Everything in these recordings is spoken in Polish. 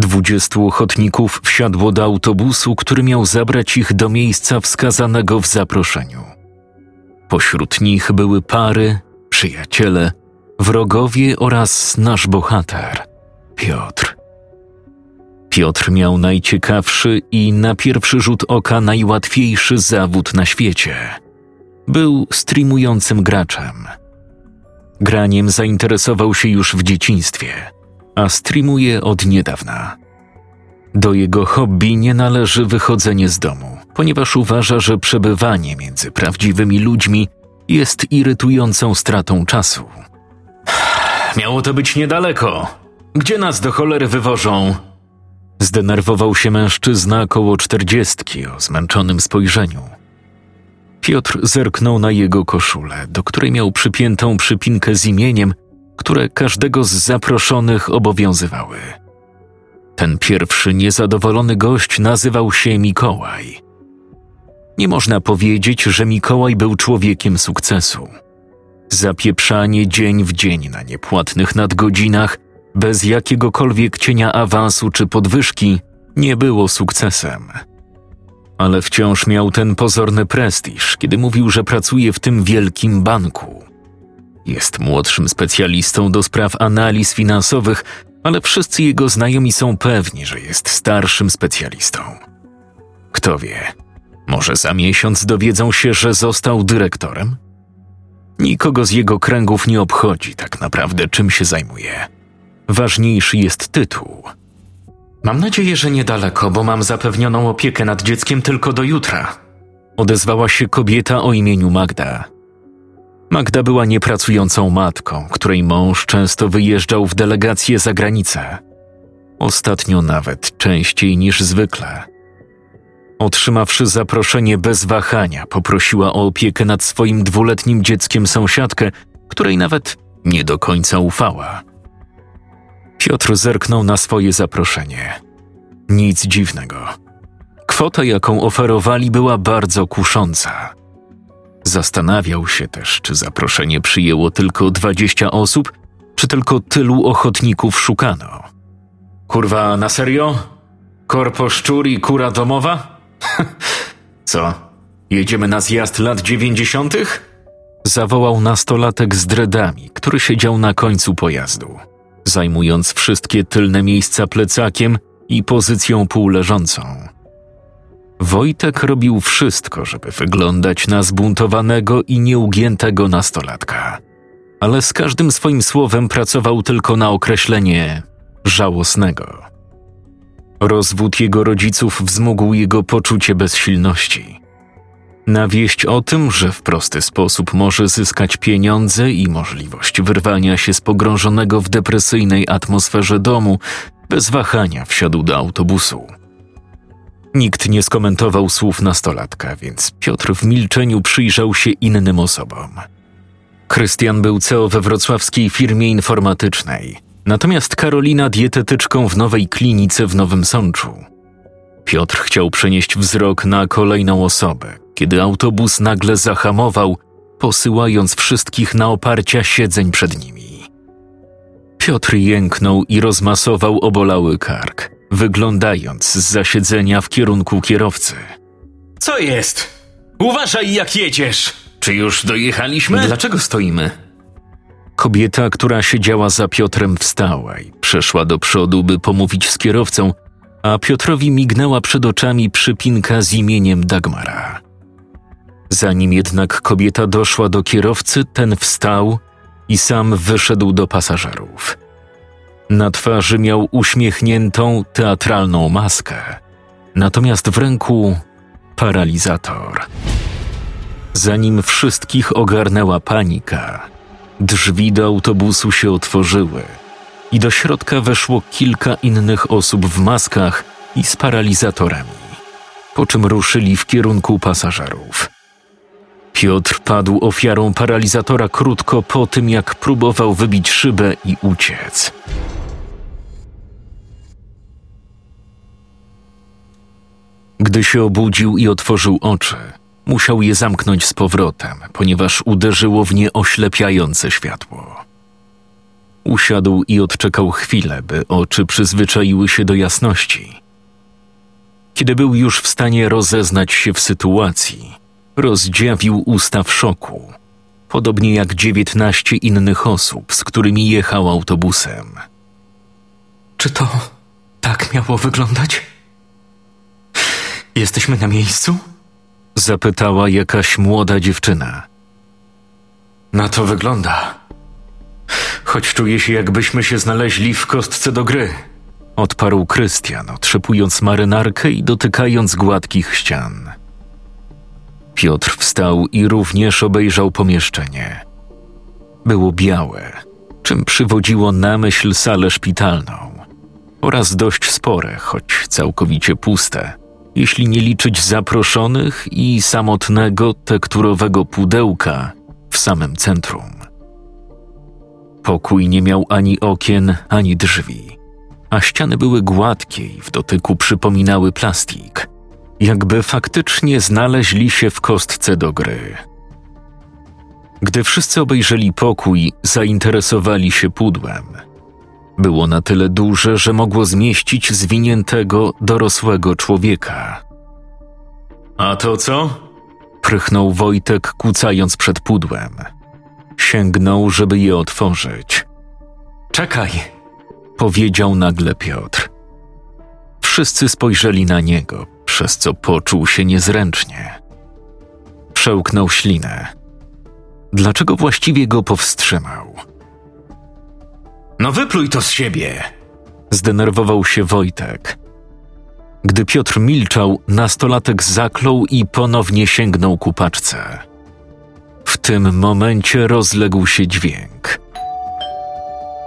Dwudziestu ochotników wsiadło do autobusu, który miał zabrać ich do miejsca wskazanego w zaproszeniu. Pośród nich były pary, przyjaciele, wrogowie oraz nasz bohater, Piotr. Piotr miał najciekawszy i na pierwszy rzut oka najłatwiejszy zawód na świecie. Był streamującym graczem. Graniem zainteresował się już w dzieciństwie, a streamuje od niedawna. Do jego hobby nie należy wychodzenie z domu, ponieważ uważa, że przebywanie między prawdziwymi ludźmi jest irytującą stratą czasu. Miało to być niedaleko. Gdzie nas do cholery wywożą? Zdenerwował się mężczyzna koło czterdziestki o zmęczonym spojrzeniu. Piotr zerknął na jego koszulę, do której miał przypiętą przypinkę z imieniem, które każdego z zaproszonych obowiązywały. Ten pierwszy niezadowolony gość nazywał się Mikołaj. Nie można powiedzieć, że Mikołaj był człowiekiem sukcesu. Zapieprzanie dzień w dzień na niepłatnych nadgodzinach, bez jakiegokolwiek cienia awansu czy podwyżki, nie było sukcesem. Ale wciąż miał ten pozorny prestiż, kiedy mówił, że pracuje w tym wielkim banku. Jest młodszym specjalistą do spraw analiz finansowych, ale wszyscy jego znajomi są pewni, że jest starszym specjalistą. Kto wie, może za miesiąc dowiedzą się, że został dyrektorem? Nikogo z jego kręgów nie obchodzi tak naprawdę, czym się zajmuje. Ważniejszy jest tytuł. Mam nadzieję, że niedaleko, bo mam zapewnioną opiekę nad dzieckiem tylko do jutra. Odezwała się kobieta o imieniu Magda. Magda była niepracującą matką, której mąż często wyjeżdżał w delegację za granicę. Ostatnio nawet częściej niż zwykle. Otrzymawszy zaproszenie bez wahania, poprosiła o opiekę nad swoim dwuletnim dzieckiem sąsiadkę, której nawet nie do końca ufała. Piotr zerknął na swoje zaproszenie. Nic dziwnego. Kwota, jaką oferowali, była bardzo kusząca. Zastanawiał się też, czy zaproszenie przyjęło tylko dwadzieścia osób, czy tylko tylu ochotników szukano. Kurwa, na serio? Korpo szczur i kura domowa? Co? Jedziemy na zjazd lat dziewięćdziesiątych? Zawołał nastolatek z dredami, który siedział na końcu pojazdu, zajmując wszystkie tylne miejsca plecakiem i pozycją półleżącą. Wojtek robił wszystko, żeby wyglądać na zbuntowanego i nieugiętego nastolatka, ale z każdym swoim słowem pracował tylko na określenie żałosnego. Rozwód jego rodziców wzmógł jego poczucie bezsilności. Na wieść o tym, że w prosty sposób może zyskać pieniądze i możliwość wyrwania się z pogrążonego w depresyjnej atmosferze domu, bez wahania wsiadł do autobusu. Nikt nie skomentował słów nastolatka, więc Piotr w milczeniu przyjrzał się innym osobom. Krystian był CEO we wrocławskiej firmie informatycznej, natomiast Karolina dietetyczką w nowej klinice w Nowym Sączu. Piotr chciał przenieść wzrok na kolejną osobę, kiedy autobus nagle zahamował, posyłając wszystkich na oparcia siedzeń przed nimi. Piotr jęknął i rozmasował obolały kark, wyglądając z zasiedzenia w kierunku kierowcy. Co jest? Uważaj, jak jedziesz! Czy już dojechaliśmy? Dlaczego stoimy? Kobieta, która siedziała za Piotrem, wstała i przeszła do przodu, by pomówić z kierowcą, a Piotrowi mignęła przed oczami przypinka z imieniem Dagmara. Zanim jednak kobieta doszła do kierowcy, ten wstał i sam wyszedł do pasażerów. Na twarzy miał uśmiechniętą, teatralną maskę, natomiast w ręku paralizator. Zanim wszystkich ogarnęła panika, drzwi do autobusu się otworzyły i do środka weszło kilka innych osób w maskach i z paralizatorami, po czym ruszyli w kierunku pasażerów. Piotr padł ofiarą paralizatora krótko po tym, jak próbował wybić szybę i uciec. Gdy się obudził i otworzył oczy, musiał je zamknąć z powrotem, ponieważ uderzyło w nie oślepiające światło. Usiadł i odczekał chwilę, by oczy przyzwyczaiły się do jasności. Kiedy był już w stanie rozeznać się w sytuacji, rozdziawił usta w szoku, podobnie jak dziewiętnaście innych osób, z którymi jechał autobusem. Czy to tak miało wyglądać? Jesteśmy na miejscu? Zapytała jakaś młoda dziewczyna. Na to wygląda. Choć czuję się, jakbyśmy się znaleźli w kostce do gry. Odparł Krystian, otrzepując marynarkę i dotykając gładkich ścian. Piotr wstał i również obejrzał pomieszczenie. Było białe, czym przywodziło na myśl salę szpitalną oraz dość spore, choć całkowicie puste, jeśli nie liczyć zaproszonych i samotnego tekturowego pudełka w samym centrum. Pokój nie miał ani okien, ani drzwi, a ściany były gładkie i w dotyku przypominały plastik, jakby faktycznie znaleźli się w kostce do gry. Gdy wszyscy obejrzeli pokój, zainteresowali się pudłem. Było na tyle duże, że mogło zmieścić zwiniętego, dorosłego człowieka. A to co? Prychnął Wojtek, kucając przed pudłem. Sięgnął, żeby je otworzyć. Czekaj, Powiedział nagle Piotr. Wszyscy spojrzeli na niego, przez co poczuł się niezręcznie. Przełknął ślinę. Dlaczego właściwie go powstrzymał? No wypluj to z siebie. Zdenerwował się Wojtek. Gdy Piotr milczał, nastolatek zaklął i ponownie sięgnął ku paczce. W tym momencie rozległ się dźwięk.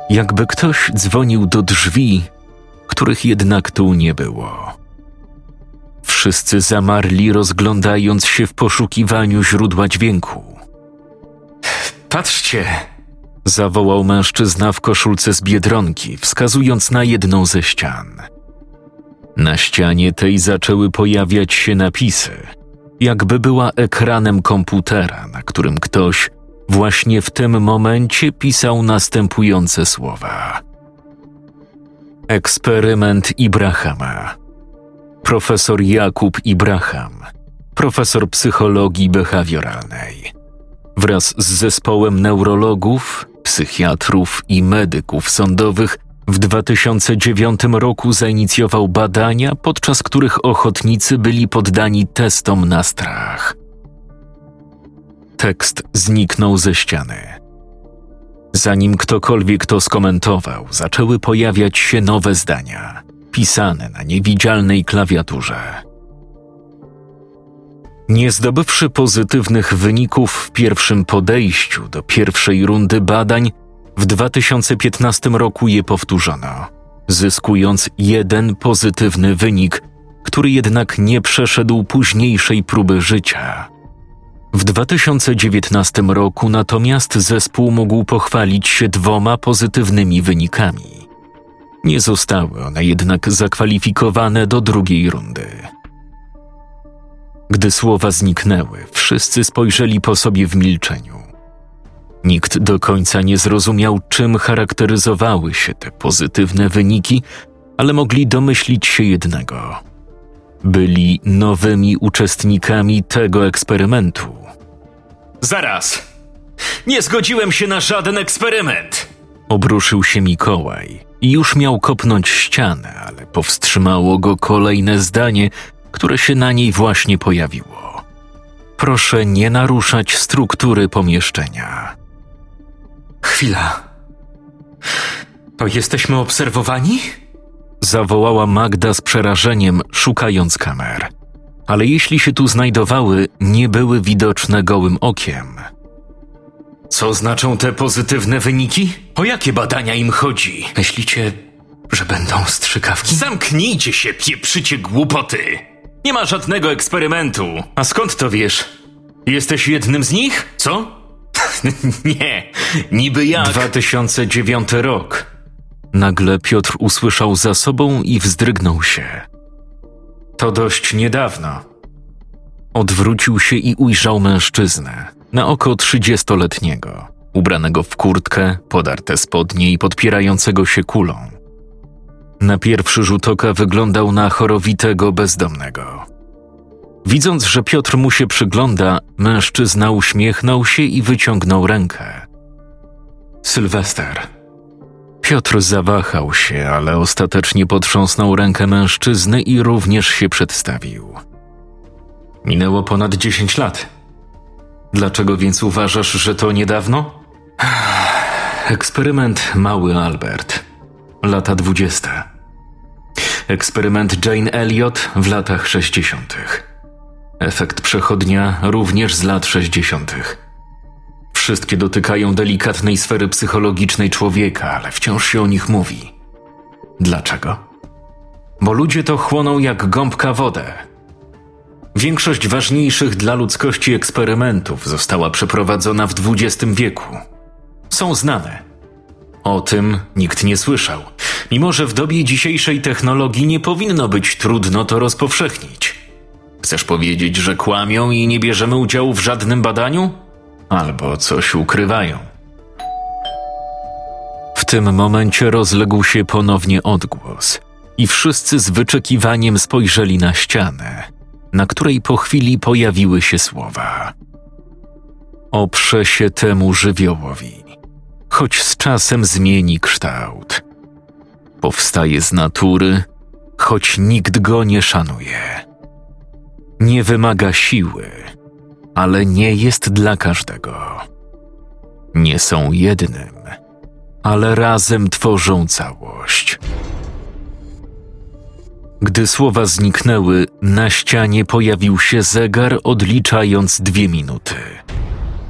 Jakby ktoś dzwonił do drzwi, których jednak tu nie było. Wszyscy zamarli, rozglądając się w poszukiwaniu źródła dźwięku. Patrzcie, Zawołał mężczyzna w koszulce z biedronki, wskazując na jedną ze ścian. Na ścianie tej zaczęły pojawiać się napisy, jakby była ekranem komputera, na którym ktoś właśnie w tym momencie pisał następujące słowa: Eksperyment Ibrahama. Profesor Jakub Ibraham, profesor psychologii behawioralnej. Wraz z zespołem neurologów, psychiatrów i medyków sądowych w 2009 roku zainicjował badania, podczas których ochotnicy byli poddani testom na strach. Tekst zniknął ze ściany. Zanim ktokolwiek to skomentował, zaczęły pojawiać się nowe zdania, pisane na niewidzialnej klawiaturze. Nie zdobywszy pozytywnych wyników w pierwszym podejściu do pierwszej rundy badań, w 2015 roku je powtórzono, zyskując jeden pozytywny wynik, który jednak nie przeszedł późniejszej próby życia. W 2019 roku natomiast zespół mógł pochwalić się dwoma pozytywnymi wynikami. Nie zostały one jednak zakwalifikowane do drugiej rundy. Gdy słowa zniknęły, wszyscy spojrzeli po sobie w milczeniu. Nikt do końca nie zrozumiał, czym charakteryzowały się te pozytywne wyniki, ale mogli domyślić się jednego. Byli nowymi uczestnikami tego eksperymentu. Zaraz. Nie zgodziłem się na żaden eksperyment. Obruszył się Mikołaj i już miał kopnąć ścianę, ale powstrzymało go kolejne zdanie, które się na niej właśnie pojawiło. Proszę nie naruszać struktury pomieszczenia. Chwila. To jesteśmy obserwowani? Zawołała Magda z przerażeniem, szukając kamer. Ale jeśli się tu znajdowały, nie były widoczne gołym okiem. Co znaczą te pozytywne wyniki? O jakie badania im chodzi? Myślicie, że będą strzykawki? Zamknijcie się, pieprzycie głupoty! Nie ma żadnego eksperymentu. A skąd to wiesz? Jesteś jednym z nich? Co? nie, niby jak. 2009 rok. Nagle Piotr usłyszał za sobą i wzdrygnął się. To dość niedawno. Odwrócił się i ujrzał mężczyznę, na oko trzydziestoletniego, ubranego w kurtkę, podarte spodnie i podpierającego się kulą. Na pierwszy rzut oka wyglądał na chorowitego bezdomnego. Widząc, że Piotr mu się przygląda, mężczyzna uśmiechnął się i wyciągnął rękę. Sylwester. Piotr zawahał się, ale ostatecznie potrząsnął rękę mężczyzny i również się przedstawił. Minęło ponad 10 lat. Dlaczego więc uważasz, że to niedawno? Eksperyment Mały Albert. Lata dwudzieste. Eksperyment Jane Elliot w latach 60. Efekt przechodnia również z lat 60. Wszystkie dotykają delikatnej sfery psychologicznej człowieka, ale wciąż się o nich mówi. Dlaczego? Bo ludzie to chłoną jak gąbka wodę. Większość ważniejszych dla ludzkości eksperymentów została przeprowadzona w XX wieku. Są znane. O tym nikt nie słyszał, mimo że w dobie dzisiejszej technologii nie powinno być trudno to rozpowszechnić. Chcesz powiedzieć, że kłamią i nie bierzemy udziału w żadnym badaniu? Albo coś ukrywają. W tym momencie rozległ się ponownie odgłos i wszyscy z wyczekiwaniem spojrzeli na ścianę, na której po chwili pojawiły się słowa. Oprze się temu żywiołowi, choć z czasem zmieni kształt. Powstaje z natury, choć nikt go nie szanuje. Nie wymaga siły, ale nie jest dla każdego. Nie są jednym, ale razem tworzą całość. Gdy słowa zniknęły, na ścianie pojawił się zegar odliczając dwie minuty.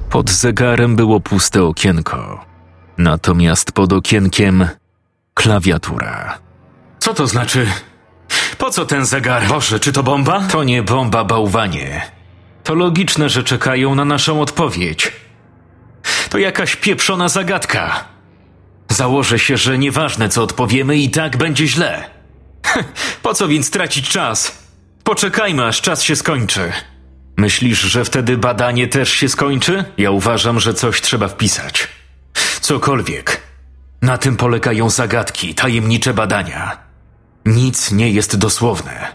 Pod zegarem było puste okienko, natomiast pod okienkiem klawiatura. Co to znaczy? Po co ten zegar? Boże, czy to bomba? To nie bomba, bałwanie. To logiczne, że czekają na naszą odpowiedź. To jakaś pieprzona zagadka. Założę się, że nieważne co odpowiemy, i tak będzie źle. Po co więc tracić czas? Poczekajmy, aż czas się skończy. Myślisz, że wtedy badanie też się skończy? Ja uważam, że coś trzeba wpisać. Cokolwiek. Na tym polegają zagadki, tajemnicze badania. Nic nie jest dosłowne.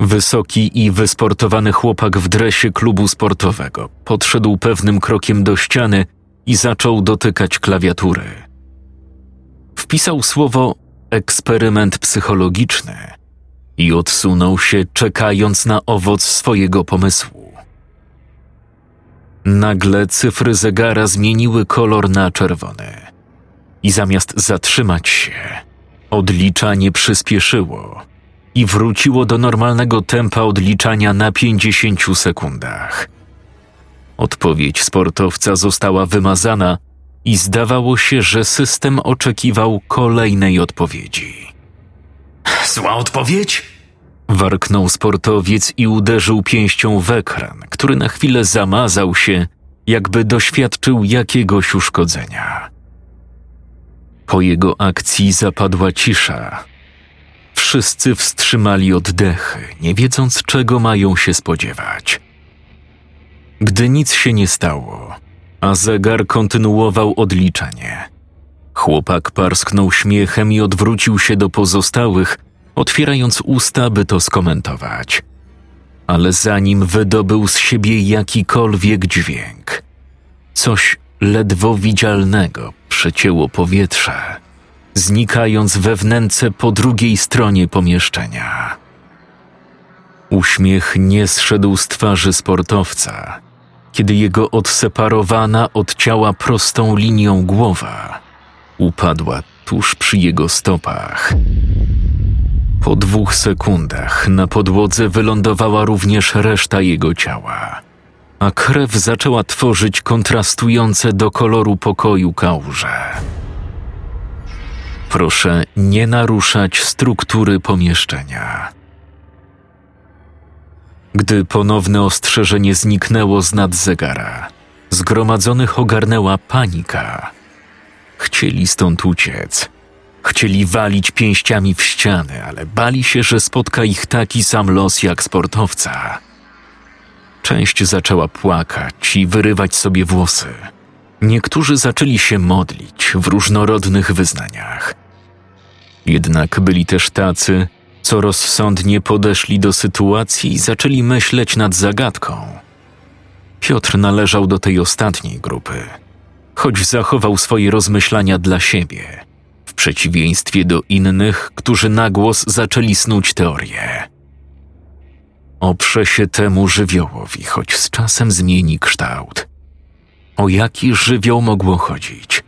Wysoki i wysportowany chłopak w dresie klubu sportowego podszedł pewnym krokiem do ściany i zaczął dotykać klawiatury. Wpisał słowo eksperyment psychologiczny i odsunął się, czekając na owoc swojego pomysłu. Nagle cyfry zegara zmieniły kolor na czerwony i zamiast zatrzymać się, odliczanie przyspieszyło i wróciło do normalnego tempa odliczania na 50 sekundach. Odpowiedź sportowca została wymazana i zdawało się, że system oczekiwał kolejnej odpowiedzi. Zła odpowiedź? Warknął sportowiec i uderzył pięścią w ekran, który na chwilę zamazał się, jakby doświadczył jakiegoś uszkodzenia. Po jego akcji zapadła cisza. Wszyscy wstrzymali oddechy, nie wiedząc czego mają się spodziewać. Gdy nic się nie stało, a zegar kontynuował odliczanie. Chłopak parsknął śmiechem i odwrócił się do pozostałych, otwierając usta, by to skomentować. Ale zanim wydobył z siebie jakikolwiek dźwięk, coś ledwo widzialnego przecięło powietrze, znikając we wnęce po drugiej stronie pomieszczenia. Uśmiech nie zszedł z twarzy sportowca, kiedy jego odseparowana od ciała prostą linią głowa upadła tuż przy jego stopach. Po dwóch sekundach na podłodze wylądowała również reszta jego ciała, a krew zaczęła tworzyć kontrastujące do koloru pokoju kałuże. Proszę nie naruszać struktury pomieszczenia. Gdy ponowne ostrzeżenie zniknęło z nad zegara, zgromadzonych ogarnęła panika. Chcieli stąd uciec. Chcieli walić pięściami w ściany, ale bali się, że spotka ich taki sam los jak sportowca. Część zaczęła płakać i wyrywać sobie włosy. Niektórzy zaczęli się modlić w różnorodnych wyznaniach. Jednak byli też tacy, co rozsądnie podeszli do sytuacji i zaczęli myśleć nad zagadką. Piotr należał do tej ostatniej grupy, choć zachował swoje rozmyślania dla siebie, przeciwieństwie do innych, którzy na głos zaczęli snuć teorie. Oprze się temu żywiołowi, choć z czasem zmieni kształt. O jaki żywioł mogło chodzić?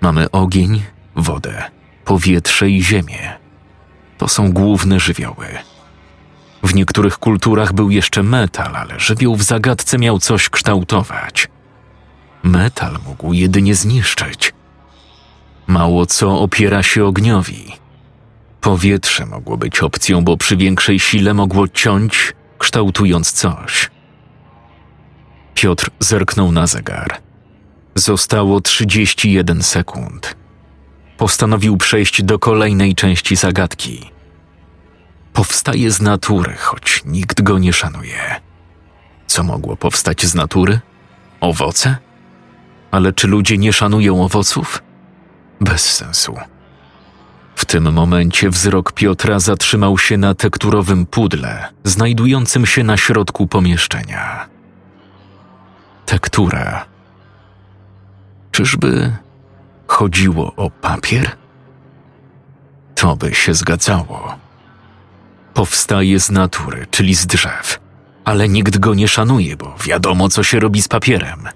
Mamy ogień, wodę, powietrze i ziemię. To są główne żywioły. W niektórych kulturach był jeszcze metal, ale żywioł w zagadce miał coś kształtować. Metal mógł jedynie zniszczyć. Mało co opiera się ogniowi. Powietrze mogło być opcją, bo przy większej sile mogło ciąć, kształtując coś. Piotr zerknął na zegar. Zostało 31 sekund. Postanowił przejść do kolejnej części zagadki. Powstaje z natury, choć nikt go nie szanuje. Co mogło powstać z natury? Owoce? Ale czy ludzie nie szanują owoców? Bez sensu. W tym momencie wzrok Piotra zatrzymał się na tekturowym pudle, znajdującym się na środku pomieszczenia. Tektura. Czyżby chodziło o papier? To by się zgadzało. Powstaje z natury, czyli z drzew, ale nikt go nie szanuje, bo wiadomo, co się robi z papierem.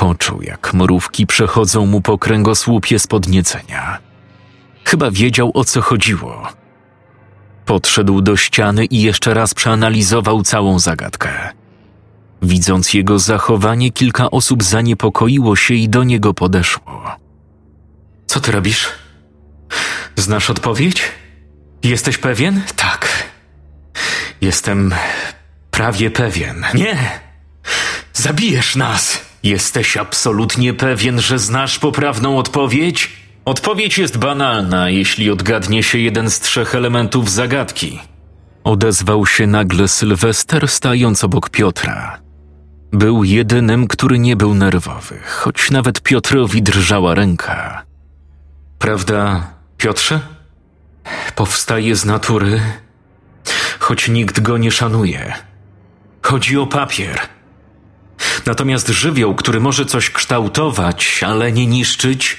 Poczuł, jak mrówki przechodzą mu po kręgosłupie z podniecenia. Chyba wiedział, o co chodziło. Podszedł do ściany i jeszcze raz przeanalizował całą zagadkę. Widząc jego zachowanie, kilka osób zaniepokoiło się i do niego podeszło. Co ty robisz? Znasz odpowiedź? Jesteś pewien? Tak. Jestem prawie pewien. Nie! Zabijesz nas! Jesteś absolutnie pewien, że znasz poprawną odpowiedź? Odpowiedź jest banalna, jeśli odgadnie się jeden z trzech elementów zagadki. Odezwał się nagle Sylwester, stając obok Piotra. Był jedynym, który nie był nerwowy, choć nawet Piotrowi drżała ręka. Prawda, Piotrze? Powstaje z natury, choć nikt go nie szanuje. Chodzi o papier. Natomiast żywioł, który może coś kształtować, ale nie niszczyć,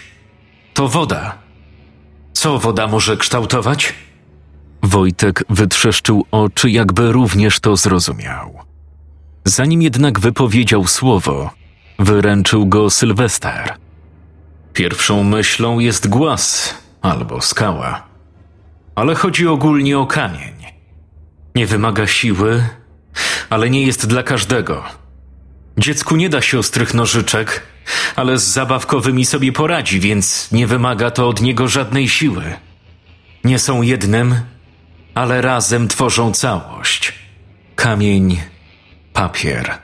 to woda. Co woda może kształtować? Wojtek wytrzeszczył oczy, jakby również to zrozumiał. Zanim jednak wypowiedział słowo, wyręczył go Sylwester. Pierwszą myślą jest głaz albo skała, ale chodzi ogólnie o kamień. Nie wymaga siły, ale nie jest dla każdego. Dziecku nie da się ostrych nożyczek, ale z zabawkowymi sobie poradzi, więc nie wymaga to od niego żadnej siły. Nie są jednym, ale razem tworzą całość. Kamień papier,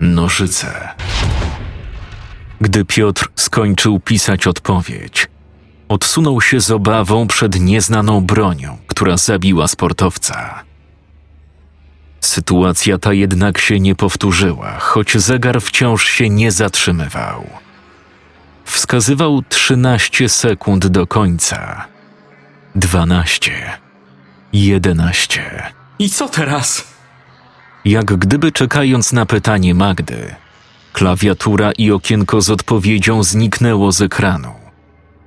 nożyce. Gdy Piotr skończył pisać odpowiedź, odsunął się z obawą przed nieznaną bronią, która zabiła sportowca. Sytuacja ta jednak się nie powtórzyła, choć zegar wciąż się nie zatrzymywał. Wskazywał 13 sekund do końca. 12. 11. I co teraz? jak gdyby czekając na pytanie Magdy. Klawiatura i okienko z odpowiedzią zniknęło z ekranu,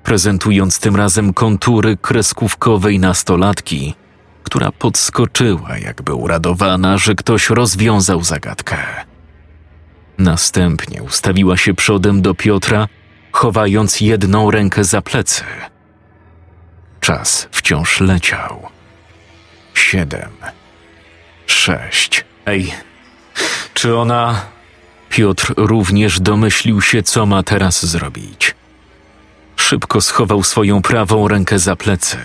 prezentując tym razem kontury kreskówkowej nastolatki, która podskoczyła, jakby uradowana, że ktoś rozwiązał zagadkę. Następnie ustawiła się przodem do Piotra, chowając jedną rękę za plecy. Czas wciąż leciał. Siedem. Sześć. Ej, czy ona. Piotr również domyślił się, co ma teraz zrobić. Szybko schował swoją prawą rękę za plecy.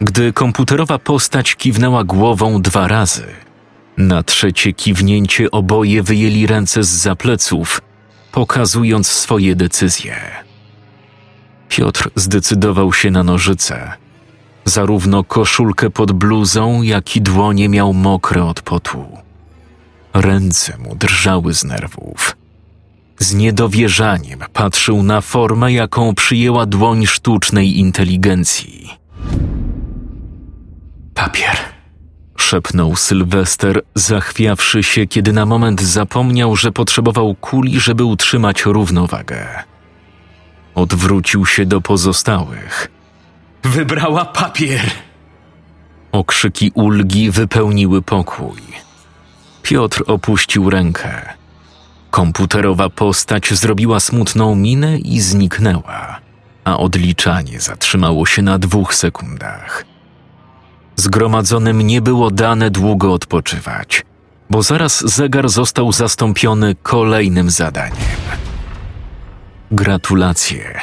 Gdy komputerowa postać kiwnęła głową dwa razy, na trzecie kiwnięcie oboje wyjęli ręce z zapleców, pokazując swoje decyzje. Piotr zdecydował się na nożyce. Zarówno koszulkę pod bluzą, jak i dłonie miał mokre od potu. Ręce mu drżały z nerwów. Z niedowierzaniem patrzył na formę, jaką przyjęła dłoń sztucznej inteligencji. Papier, szepnął Sylwester, zachwiawszy się, kiedy na moment zapomniał, że potrzebował kuli, żeby utrzymać równowagę. Odwrócił się do pozostałych. Wybrała papier! Okrzyki ulgi wypełniły pokój. Piotr opuścił rękę. Komputerowa postać zrobiła smutną minę i zniknęła, a odliczanie zatrzymało się na dwóch sekundach. Zgromadzonym nie było dane długo odpoczywać, bo zaraz zegar został zastąpiony kolejnym zadaniem. Gratulacje.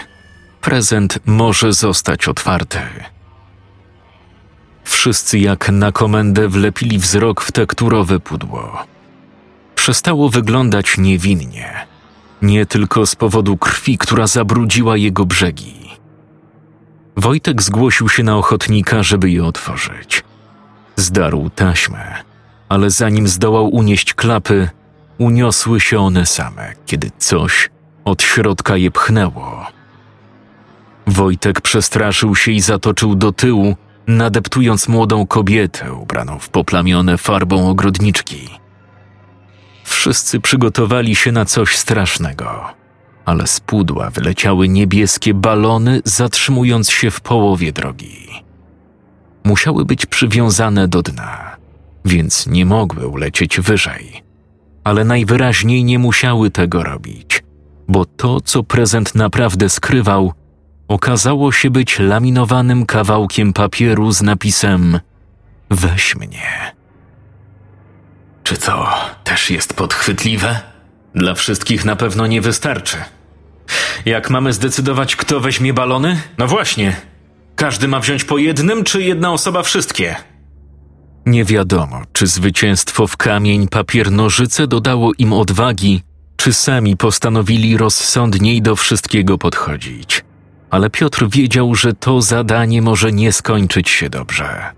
Prezent może zostać otwarty. Wszyscy jak na komendę wlepili wzrok w tekturowe pudło. Przestało wyglądać niewinnie, nie tylko z powodu krwi, która zabrudziła jego brzegi. Wojtek zgłosił się na ochotnika, żeby je otworzyć. Zdarł taśmę, ale zanim zdołał unieść klapy, uniosły się one same, kiedy coś od środka je pchnęło. Wojtek przestraszył się i zatoczył do tyłu, nadeptując młodą kobietę ubraną w poplamione farbą ogrodniczki. Wszyscy przygotowali się na coś strasznego, ale z pudła wyleciały niebieskie balony, zatrzymując się w połowie drogi. Musiały być przywiązane do dna, więc nie mogły ulecieć wyżej, ale najwyraźniej nie musiały tego robić, bo to, co prezent naprawdę skrywał, okazało się być laminowanym kawałkiem papieru z napisem Weź mnie. Czy to też jest podchwytliwe? Dla wszystkich na pewno nie wystarczy. Jak mamy zdecydować, kto weźmie balony? No właśnie. Każdy ma wziąć po jednym, czy jedna osoba wszystkie? Nie wiadomo, czy zwycięstwo w kamień papier nożyce dodało im odwagi, czy sami postanowili rozsądniej do wszystkiego podchodzić. Ale Piotr wiedział, że to zadanie może nie skończyć się dobrze.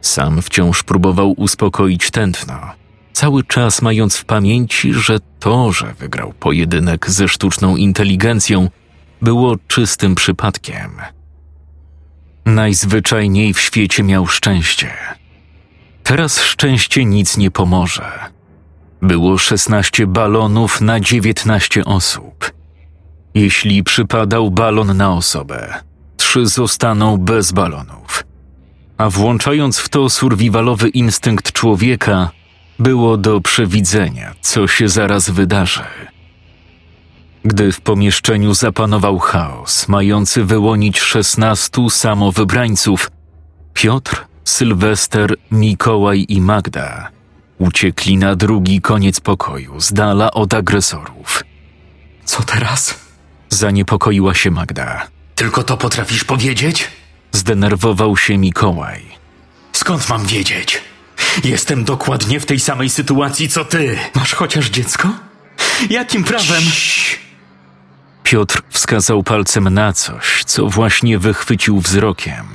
Sam wciąż próbował uspokoić tętno, cały czas mając w pamięci, że to, że wygrał pojedynek ze sztuczną inteligencją, było czystym przypadkiem. Najzwyczajniej w świecie miał szczęście. Teraz szczęście nic nie pomoże. Było 16 balonów na 19 osób. Jeśli przypadał balon na osobę, trzy zostaną bez balonów a włączając w to survivalowy instynkt człowieka, było do przewidzenia, co się zaraz wydarzy. Gdy w pomieszczeniu zapanował chaos, mający wyłonić szesnastu samowybrańców, Piotr, Sylwester, Mikołaj i Magda uciekli na drugi koniec pokoju, z dala od agresorów. Co teraz? Zaniepokoiła się Magda. Tylko to potrafisz powiedzieć? Zdenerwował się Mikołaj. Skąd mam wiedzieć? Jestem dokładnie w tej samej sytuacji co ty. Masz chociaż dziecko? Jakim prawem? Ciii. Piotr wskazał palcem na coś, co właśnie wychwycił wzrokiem.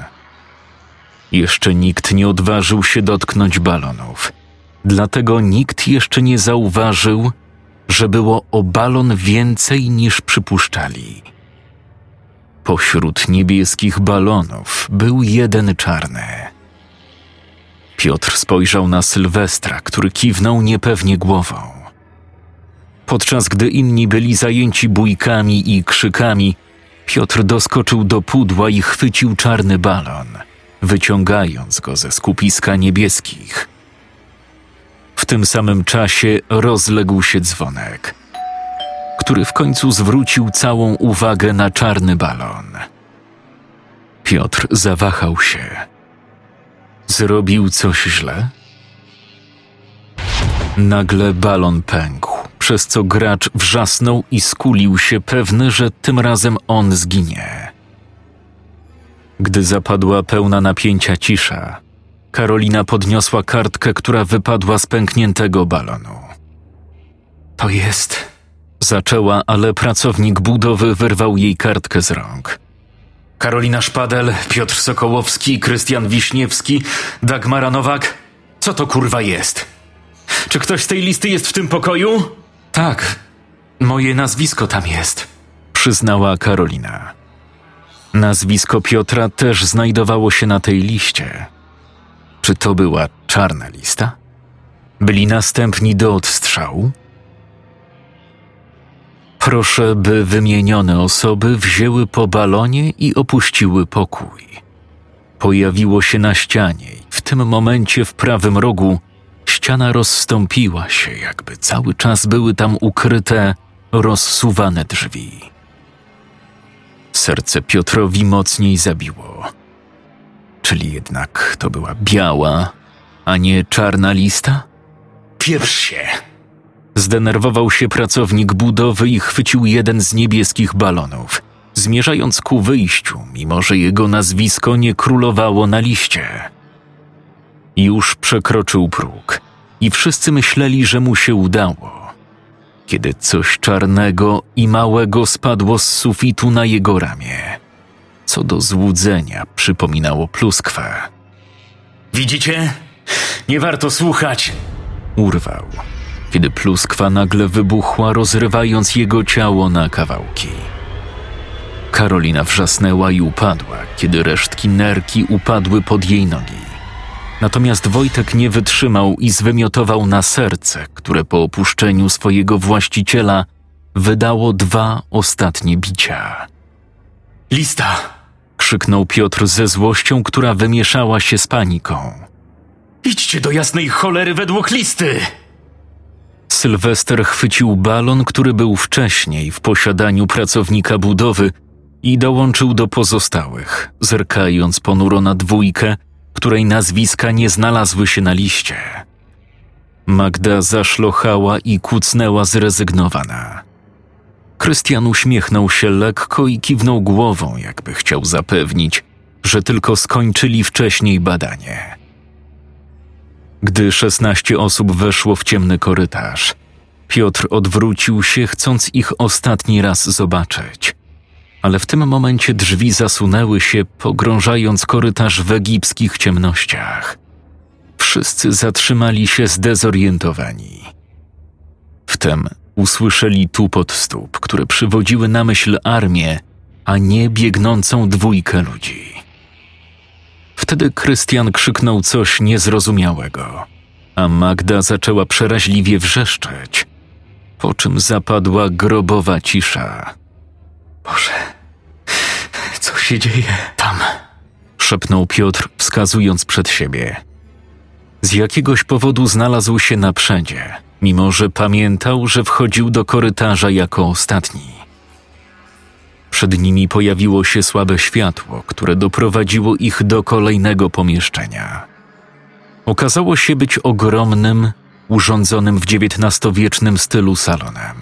Jeszcze nikt nie odważył się dotknąć balonów, dlatego nikt jeszcze nie zauważył, że było o balon więcej niż przypuszczali. Pośród niebieskich balonów był jeden czarny. Piotr spojrzał na Sylwestra, który kiwnął niepewnie głową. Podczas gdy inni byli zajęci bójkami i krzykami, Piotr doskoczył do pudła i chwycił czarny balon, wyciągając go ze skupiska niebieskich. W tym samym czasie rozległ się dzwonek – który w końcu zwrócił całą uwagę na czarny balon. Piotr zawahał się. Zrobił coś źle? Nagle balon pękł, przez co gracz wrzasnął i skulił się pewny, że tym razem on zginie. Gdy zapadła pełna napięcia cisza, Karolina podniosła kartkę, która wypadła z pękniętego balonu. To jest. Zaczęła, ale pracownik budowy wyrwał jej kartkę z rąk. Karolina Szpadel, Piotr Sokołowski, Krystian Wiśniewski, Dagmara Nowak. Co to kurwa jest? Czy ktoś z tej listy jest w tym pokoju? Tak, moje nazwisko tam jest, przyznała Karolina. Nazwisko Piotra też znajdowało się na tej liście. Czy to była czarna lista? Byli następni do odstrzału? Proszę, by wymienione osoby wzięły po balonie i opuściły pokój. Pojawiło się na ścianie i w tym momencie w prawym rogu ściana rozstąpiła się, jakby cały czas były tam ukryte, rozsuwane drzwi. Serce Piotrowi mocniej zabiło. Czyli jednak to była biała, a nie czarna lista? Pierwszy się! Zdenerwował się pracownik budowy i chwycił jeden z niebieskich balonów, zmierzając ku wyjściu, mimo że jego nazwisko nie królowało na liście. Już przekroczył próg i wszyscy myśleli, że mu się udało. Kiedy coś czarnego i małego spadło z sufitu na jego ramię, co do złudzenia przypominało pluskwę. Widzicie? Nie warto słuchać! Urwał, kiedy pluskwa nagle wybuchła, rozrywając jego ciało na kawałki. Karolina wrzasnęła i upadła, kiedy resztki nerki upadły pod jej nogi. Natomiast Wojtek nie wytrzymał i zwymiotował na serce, które po opuszczeniu swojego właściciela wydało dwa ostatnie bicia. Lista! krzyknął Piotr ze złością, która wymieszała się z paniką. Idźcie do jasnej cholery według listy! Sylwester chwycił balon, który był wcześniej w posiadaniu pracownika budowy i dołączył do pozostałych, zerkając ponuro na dwójkę, której nazwiska nie znalazły się na liście. Magda zaszlochała i kucnęła zrezygnowana. Krystian uśmiechnął się lekko i kiwnął głową, jakby chciał zapewnić, że tylko skończyli wcześniej badanie. Gdy szesnaście osób weszło w ciemny korytarz, Piotr odwrócił się, chcąc ich ostatni raz zobaczyć. Ale w tym momencie drzwi zasunęły się, pogrążając korytarz w egipskich ciemnościach. Wszyscy zatrzymali się zdezorientowani. Wtem usłyszeli tupot stóp, które przywodziły na myśl armię, a nie biegnącą dwójkę ludzi. Wtedy Krystian krzyknął coś niezrozumiałego, a Magda zaczęła przeraźliwie wrzeszczeć, po czym zapadła grobowa cisza. Boże, co się dzieje tam? szepnął Piotr, wskazując przed siebie. Z jakiegoś powodu znalazł się na przedzie, mimo że pamiętał, że wchodził do korytarza jako ostatni. Przed nimi pojawiło się słabe światło, które doprowadziło ich do kolejnego pomieszczenia. Okazało się być ogromnym, urządzonym w XIX-wiecznym stylu salonem.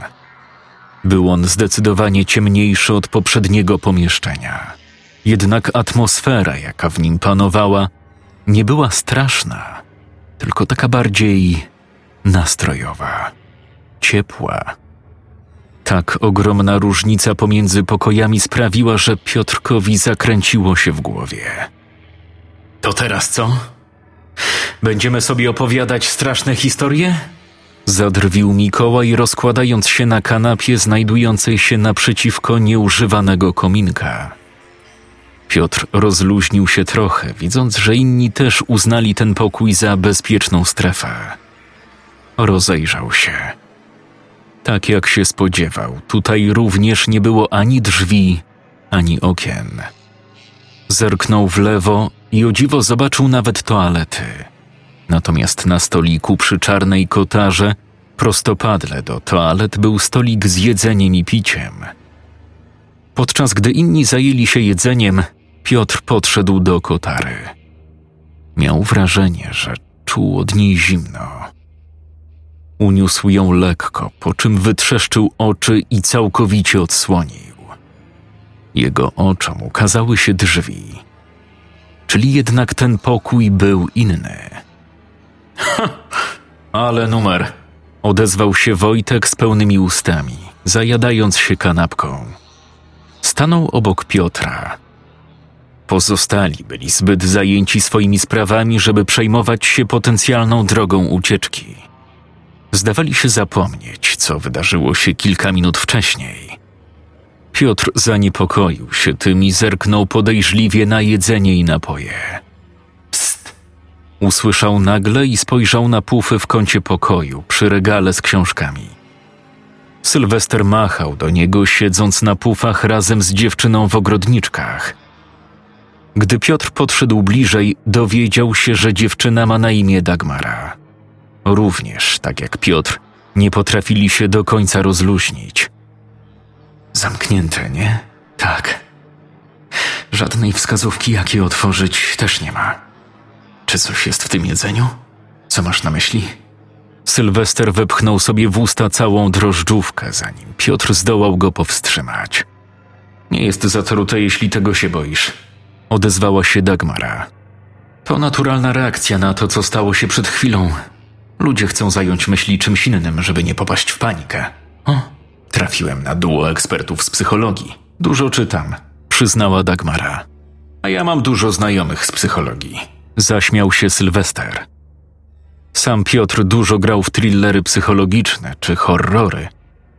Był on zdecydowanie ciemniejszy od poprzedniego pomieszczenia. Jednak atmosfera, jaka w nim panowała, nie była straszna, tylko taka bardziej nastrojowa, ciepła tak ogromna różnica pomiędzy pokojami sprawiła, że Piotrkowi zakręciło się w głowie. To teraz co? Będziemy sobie opowiadać straszne historie? Zadrwił Mikołaj, rozkładając się na kanapie znajdującej się naprzeciwko nieużywanego kominka. Piotr rozluźnił się trochę, widząc, że inni też uznali ten pokój za bezpieczną strefę. Rozejrzał się. Tak jak się spodziewał, tutaj również nie było ani drzwi, ani okien. Zerknął w lewo i o dziwo zobaczył nawet toalety. Natomiast na stoliku przy czarnej kotarze, prostopadle do toalet, był stolik z jedzeniem i piciem. Podczas gdy inni zajęli się jedzeniem, Piotr podszedł do kotary. Miał wrażenie, że czuł od niej zimno. Uniósł ją lekko, po czym wytrzeszczył oczy i całkowicie odsłonił. Jego oczom ukazały się drzwi. Czyli jednak ten pokój był inny. Ha, ale numer, odezwał się Wojtek z pełnymi ustami, zajadając się kanapką. Stanął obok Piotra. Pozostali byli zbyt zajęci swoimi sprawami, żeby przejmować się potencjalną drogą ucieczki. Zdawali się zapomnieć, co wydarzyło się kilka minut wcześniej. Piotr zaniepokoił się tym i zerknął podejrzliwie na jedzenie i napoje. Psst! Usłyszał nagle i spojrzał na pufy w kącie pokoju przy regale z książkami. Sylwester machał do niego, siedząc na pufach razem z dziewczyną w ogrodniczkach. Gdy Piotr podszedł bliżej, dowiedział się, że dziewczyna ma na imię Dagmara. Również, tak jak Piotr, nie potrafili się do końca rozluźnić. Zamknięte, nie? Tak. Żadnej wskazówki, jak je otworzyć, też nie ma. Czy coś jest w tym jedzeniu? Co masz na myśli? Sylwester wepchnął sobie w usta całą drożdżówkę, zanim Piotr zdołał go powstrzymać. Nie jest zatrute, jeśli tego się boisz. Odezwała się Dagmara. To naturalna reakcja na to, co stało się przed chwilą. Ludzie chcą zająć myśli czymś innym, żeby nie popaść w panikę. O, trafiłem na duo ekspertów z psychologii. Dużo czytam, przyznała Dagmara. A ja mam dużo znajomych z psychologii. Zaśmiał się Sylwester. Sam Piotr dużo grał w thrillery psychologiczne czy horrory,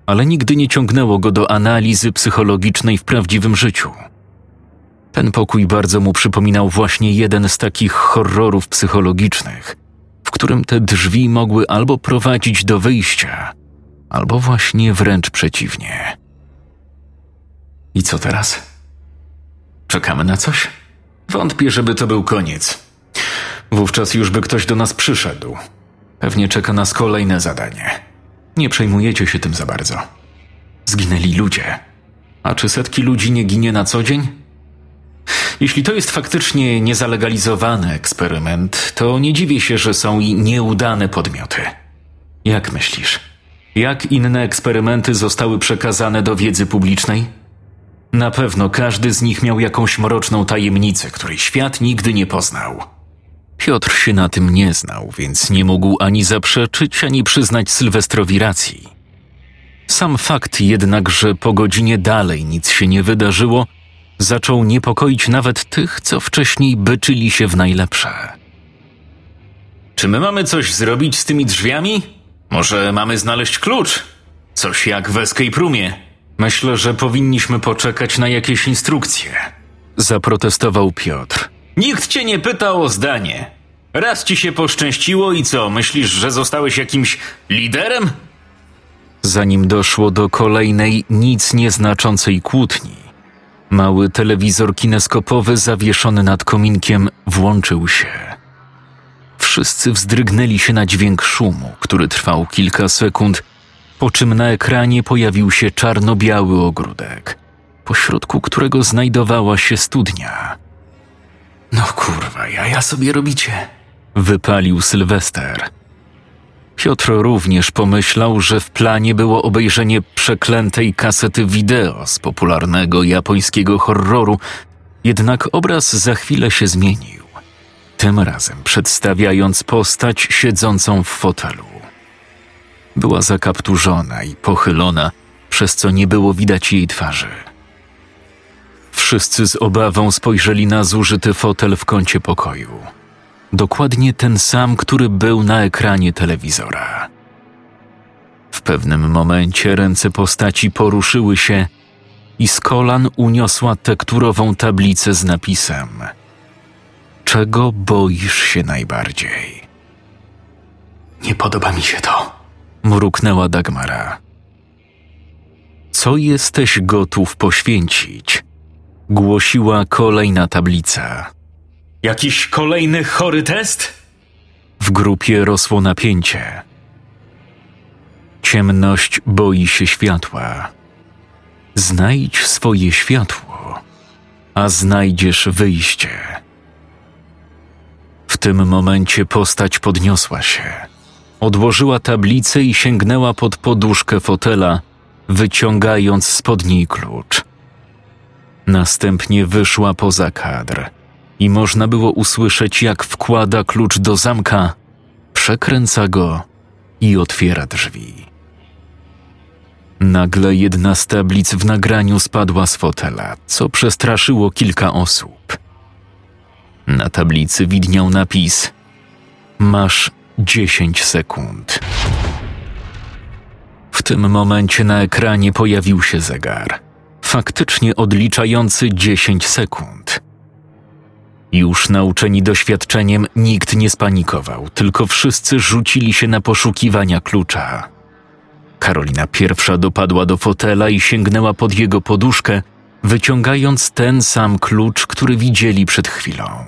ale nigdy nie ciągnęło go do analizy psychologicznej w prawdziwym życiu. Ten pokój bardzo mu przypominał właśnie jeden z takich horrorów psychologicznych, w którym te drzwi mogły albo prowadzić do wyjścia, albo właśnie wręcz przeciwnie. I co teraz? Czekamy na coś? Wątpię, żeby to był koniec. Wówczas już by ktoś do nas przyszedł. Pewnie czeka nas kolejne zadanie. Nie przejmujecie się tym za bardzo. Zginęli ludzie. A czy setki ludzi nie ginie na co dzień? Jeśli to jest faktycznie niezalegalizowany eksperyment, to nie dziwię się, że są i nieudane podmioty. Jak myślisz? Jak inne eksperymenty zostały przekazane do wiedzy publicznej? Na pewno każdy z nich miał jakąś mroczną tajemnicę, której świat nigdy nie poznał. Piotr się na tym nie znał, więc nie mógł ani zaprzeczyć, ani przyznać Sylwestrowi racji. Sam fakt jednak, że po godzinie dalej nic się nie wydarzyło, zaczął niepokoić nawet tych, co wcześniej byczyli się w najlepsze. Czy my mamy coś zrobić z tymi drzwiami? Może mamy znaleźć klucz? Coś jak w escape roomie. Myślę, że powinniśmy poczekać na jakieś instrukcje. Zaprotestował Piotr. Nikt cię nie pytał o zdanie. Raz ci się poszczęściło i co, myślisz, że zostałeś jakimś liderem? Zanim doszło do kolejnej, nic nieznaczącej kłótni, mały telewizor kineskopowy zawieszony nad kominkiem włączył się. Wszyscy wzdrygnęli się na dźwięk szumu, który trwał kilka sekund, po czym na ekranie pojawił się czarno-biały ogródek, pośrodku którego znajdowała się studnia. No kurwa, ja sobie robicie, wypalił Sylwester. Piotr również pomyślał, że w planie było obejrzenie przeklętej kasety wideo z popularnego japońskiego horroru, jednak obraz za chwilę się zmienił. Tym razem przedstawiając postać siedzącą w fotelu. Była zakapturzona i pochylona, przez co nie było widać jej twarzy. Wszyscy z obawą spojrzeli na zużyty fotel w kącie pokoju. Dokładnie ten sam, który był na ekranie telewizora. W pewnym momencie ręce postaci poruszyły się i z kolan uniosła tekturową tablicę z napisem: Czego boisz się najbardziej? Nie podoba mi się to, mruknęła Dagmara. Co jesteś gotów poświęcić? głosiła kolejna tablica. Jakiś kolejny chory test? W grupie rosło napięcie. Ciemność boi się światła. Znajdź swoje światło, a znajdziesz wyjście. W tym momencie postać podniosła się. Odłożyła tablicę i sięgnęła pod poduszkę fotela, wyciągając spod niej klucz. Następnie wyszła poza kadr i można było usłyszeć, jak wkłada klucz do zamka, przekręca go i otwiera drzwi. Nagle jedna z tablic w nagraniu spadła z fotela, co przestraszyło kilka osób. Na tablicy widniał napis: Masz 10 sekund. W tym momencie na ekranie pojawił się zegar, faktycznie odliczający 10 sekund. Już nauczeni doświadczeniem, nikt nie spanikował, tylko wszyscy rzucili się na poszukiwania klucza. Karolina pierwsza dopadła do fotela i sięgnęła pod jego poduszkę, wyciągając ten sam klucz, który widzieli przed chwilą.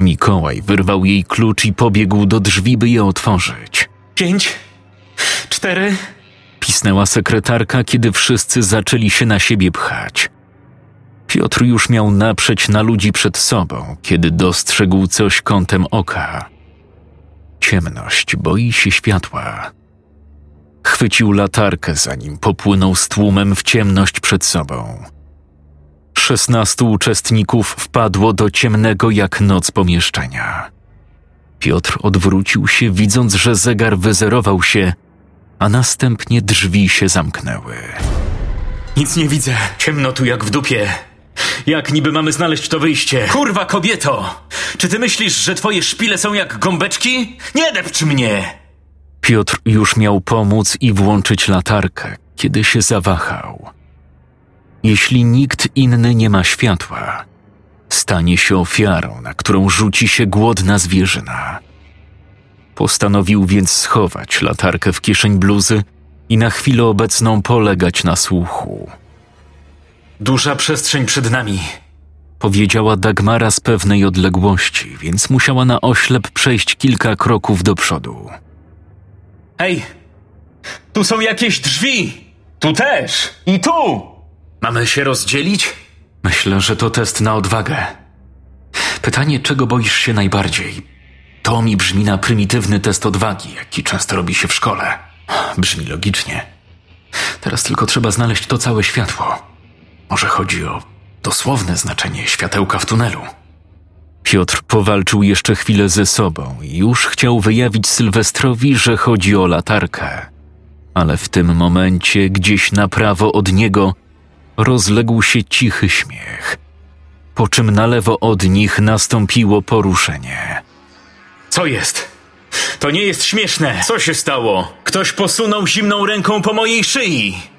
Mikołaj wyrwał jej klucz i pobiegł do drzwi, by je otworzyć. Pięć, cztery. Pisnęła sekretarka, kiedy wszyscy zaczęli się na siebie pchać. Piotr już miał naprzeć na ludzi przed sobą, kiedy dostrzegł coś kątem oka. Ciemność boi się światła. Chwycił latarkę, zanim popłynął z tłumem w ciemność przed sobą. Szesnastu uczestników wpadło do ciemnego jak noc pomieszczenia. Piotr odwrócił się, widząc, że zegar wyzerował się, a następnie drzwi się zamknęły. Nic nie widzę. Ciemno tu jak w dupie. Jak niby mamy znaleźć to wyjście? Kurwa kobieto! Czy ty myślisz, że twoje szpile są jak gąbeczki? Nie depcz mnie! Piotr już miał pomóc i włączyć latarkę, kiedy się zawahał. Jeśli nikt inny nie ma światła, stanie się ofiarą, na którą rzuci się głodna zwierzyna. Postanowił więc schować latarkę w kieszeń bluzy i na chwilę obecną polegać na słuchu. Duża przestrzeń przed nami. Powiedziała Dagmara z pewnej odległości, więc musiała na oślep przejść kilka kroków do przodu. Hej! Tu są jakieś drzwi! Tu też! I tu! Mamy się rozdzielić? Myślę, że to test na odwagę. Pytanie, czego boisz się najbardziej? To mi brzmi na prymitywny test odwagi, jaki często robi się w szkole. Brzmi logicznie. Teraz tylko trzeba znaleźć to całe światło. Może chodzi o dosłowne znaczenie światełka w tunelu. Piotr powalczył jeszcze chwilę ze sobą i już chciał wyjawić Sylwestrowi, że chodzi o latarkę. Ale w tym momencie, gdzieś na prawo od niego, rozległ się cichy śmiech, po czym na lewo od nich nastąpiło poruszenie. Co jest? To nie jest śmieszne! Co się stało? Ktoś posunął zimną ręką po mojej szyi!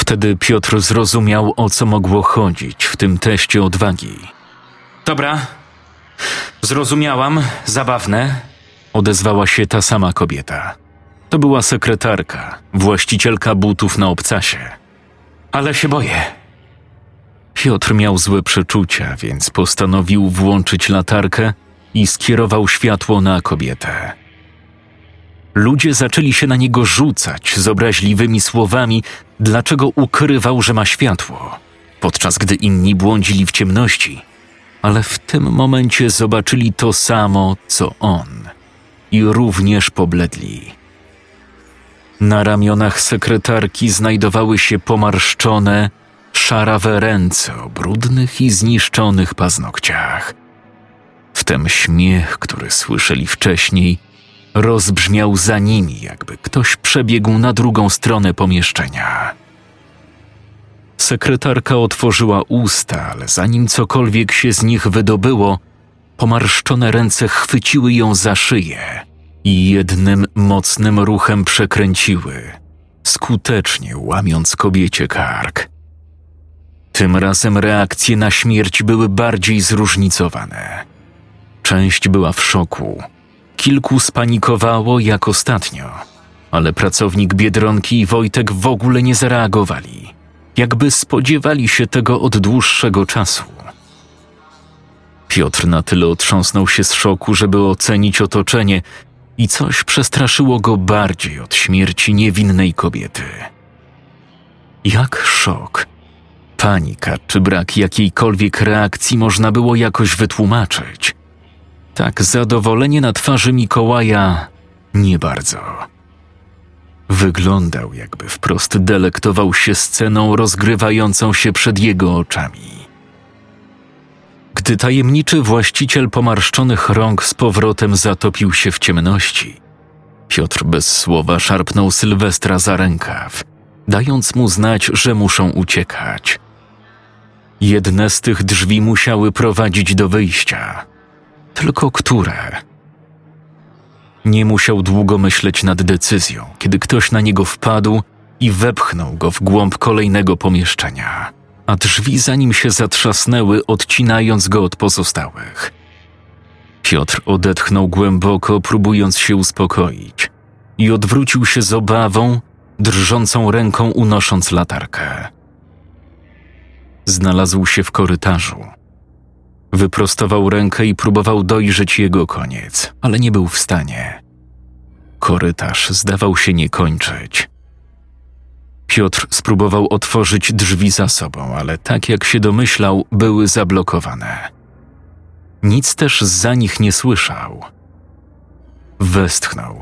Wtedy Piotr zrozumiał, o co mogło chodzić w tym teście odwagi. Dobra. Zrozumiałam, zabawne. Odezwała się ta sama kobieta. To była sekretarka, właścicielka butów na obcasie. Ale się boję. Piotr miał złe przeczucia, więc postanowił włączyć latarkę i skierował światło na kobietę. Ludzie zaczęli się na niego rzucać z obraźliwymi słowami, dlaczego ukrywał, że ma światło, podczas gdy inni błądzili w ciemności. Ale w tym momencie zobaczyli to samo, co on, i również pobledli. Na ramionach sekretarki znajdowały się pomarszczone, szarawe ręce o brudnych i zniszczonych paznokciach. Wtem śmiech, który słyszeli wcześniej, rozbrzmiał za nimi, jakby ktoś przebiegł na drugą stronę pomieszczenia. Sekretarka otworzyła usta, ale zanim cokolwiek się z nich wydobyło, pomarszczone ręce chwyciły ją za szyję i jednym mocnym ruchem przekręciły, skutecznie łamiąc kobiecie kark. Tym razem reakcje na śmierć były bardziej zróżnicowane. Część była w szoku, kilku spanikowało jak ostatnio, ale pracownik Biedronki i Wojtek w ogóle nie zareagowali, jakby spodziewali się tego od dłuższego czasu. Piotr na tyle otrząsnął się z szoku, żeby ocenić otoczenie i coś przestraszyło go bardziej od śmierci niewinnej kobiety. Jak szok, panika czy brak jakiejkolwiek reakcji można było jakoś wytłumaczyć. Tak zadowolenie na twarzy Mikołaja Nie bardzo. Wyglądał, jakby wprost delektował się sceną rozgrywającą się przed jego oczami. Gdy tajemniczy właściciel pomarszczonych rąk z powrotem zatopił się w ciemności, Piotr bez słowa szarpnął Sylwestra za rękaw, dając mu znać, że muszą uciekać. Jedne z tych drzwi musiały prowadzić do wyjścia. Tylko które? Nie musiał długo myśleć nad decyzją, kiedy ktoś na niego wpadł i wepchnął go w głąb kolejnego pomieszczenia, a drzwi za nim się zatrzasnęły, odcinając go od pozostałych. Piotr odetchnął głęboko, próbując się uspokoić, i odwrócił się z obawą, drżącą ręką unosząc latarkę. Znalazł się w korytarzu. Wyprostował rękę i próbował dojrzeć jego koniec, ale nie był w stanie. Korytarz zdawał się nie kończyć. Piotr spróbował otworzyć drzwi za sobą, ale tak jak się domyślał, były zablokowane. Nic też za nich nie słyszał. Westchnął,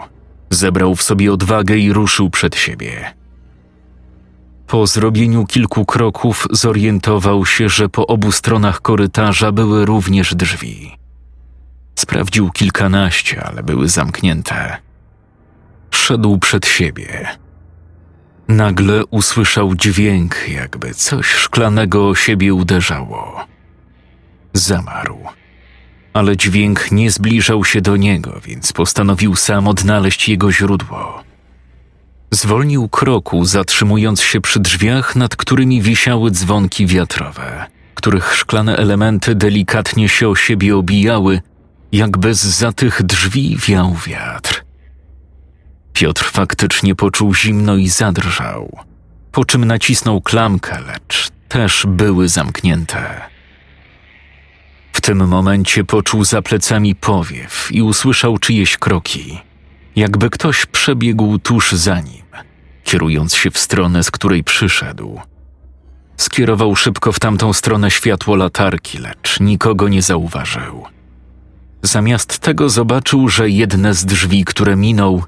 zebrał w sobie odwagę i ruszył przed siebie. Po zrobieniu kilku kroków zorientował się, że po obu stronach korytarza były również drzwi. Sprawdził kilkanaście, ale były zamknięte. Szedł przed siebie. Nagle usłyszał dźwięk, jakby coś szklanego o siebie uderzało. Zamarł ale dźwięk nie zbliżał się do niego, więc postanowił sam odnaleźć jego źródło. Zwolnił kroku, zatrzymując się przy drzwiach, nad którymi wisiały dzwonki wiatrowe, których szklane elementy delikatnie się o siebie obijały, jakby za tych drzwi wiał wiatr. Piotr faktycznie poczuł zimno i zadrżał, po czym nacisnął klamkę, lecz też były zamknięte. W tym momencie poczuł za plecami powiew i usłyszał czyjeś kroki, jakby ktoś przebiegł tuż za nim, kierując się w stronę, z której przyszedł. Skierował szybko w tamtą stronę światło latarki, lecz nikogo nie zauważył. Zamiast tego zobaczył, że jedne z drzwi, które minął,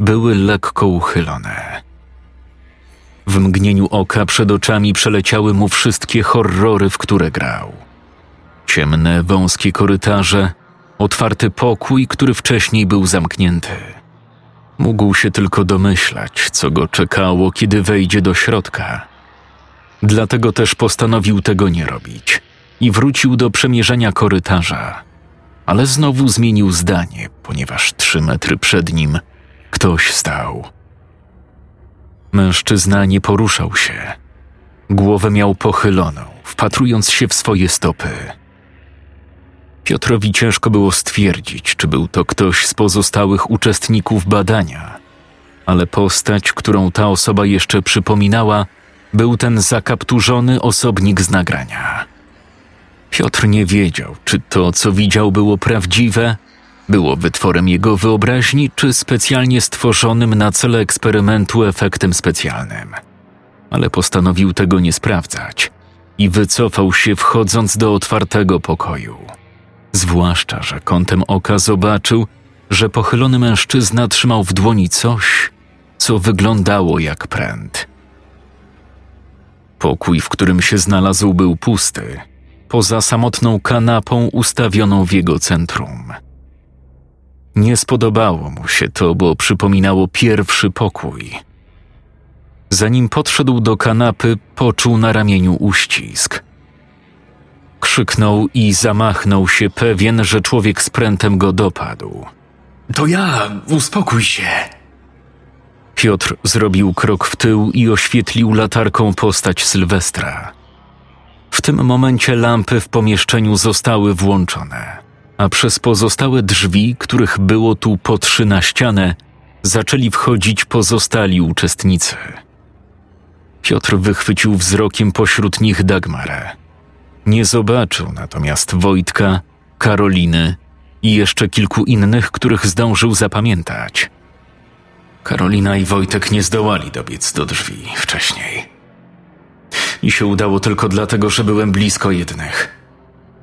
były lekko uchylone. W mgnieniu oka przed oczami przeleciały mu wszystkie horrory, w które grał – Ciemne, wąskie korytarze, otwarty pokój, który wcześniej był zamknięty. Mógł się tylko domyślać, co go czekało, kiedy wejdzie do środka. Dlatego też postanowił tego nie robić i wrócił do przemierzenia korytarza. Ale znowu zmienił zdanie, ponieważ trzy metry przed nim ktoś stał. Mężczyzna nie poruszał się. Głowę miał pochyloną, wpatrując się w swoje stopy. Piotrowi ciężko było stwierdzić, czy był to ktoś z pozostałych uczestników badania, ale postać, którą ta osoba jeszcze przypominała, był ten zakapturzony osobnik z nagrania. Piotr nie wiedział, czy to, co widział, było prawdziwe, było wytworem jego wyobraźni, czy specjalnie stworzonym na cele eksperymentu efektem specjalnym. Ale postanowił tego nie sprawdzać i wycofał się, wchodząc do otwartego pokoju. Zwłaszcza, że kątem oka zobaczył, że pochylony mężczyzna trzymał w dłoni coś, co wyglądało jak pręt. Pokój, w którym się znalazł, był pusty, poza samotną kanapą ustawioną w jego centrum. Nie spodobało mu się to, bo przypominało pierwszy pokój. Zanim podszedł do kanapy, poczuł na ramieniu uścisk – Krzyknął i zamachnął się pewien, że człowiek z prętem go dopadł. To ja, uspokój się. Piotr zrobił krok w tył i oświetlił latarką postać Sylwestra. W tym momencie lampy w pomieszczeniu zostały włączone, a przez pozostałe drzwi, których było tu po trzy na ścianę, zaczęli wchodzić pozostali uczestnicy. Piotr wychwycił wzrokiem pośród nich Dagmarę nie zobaczył natomiast Wojtka, Karoliny i jeszcze kilku innych, których zdążył zapamiętać. Karolina i Wojtek nie zdołali dobiec do drzwi wcześniej. I się udało tylko dlatego, że byłem blisko jednych.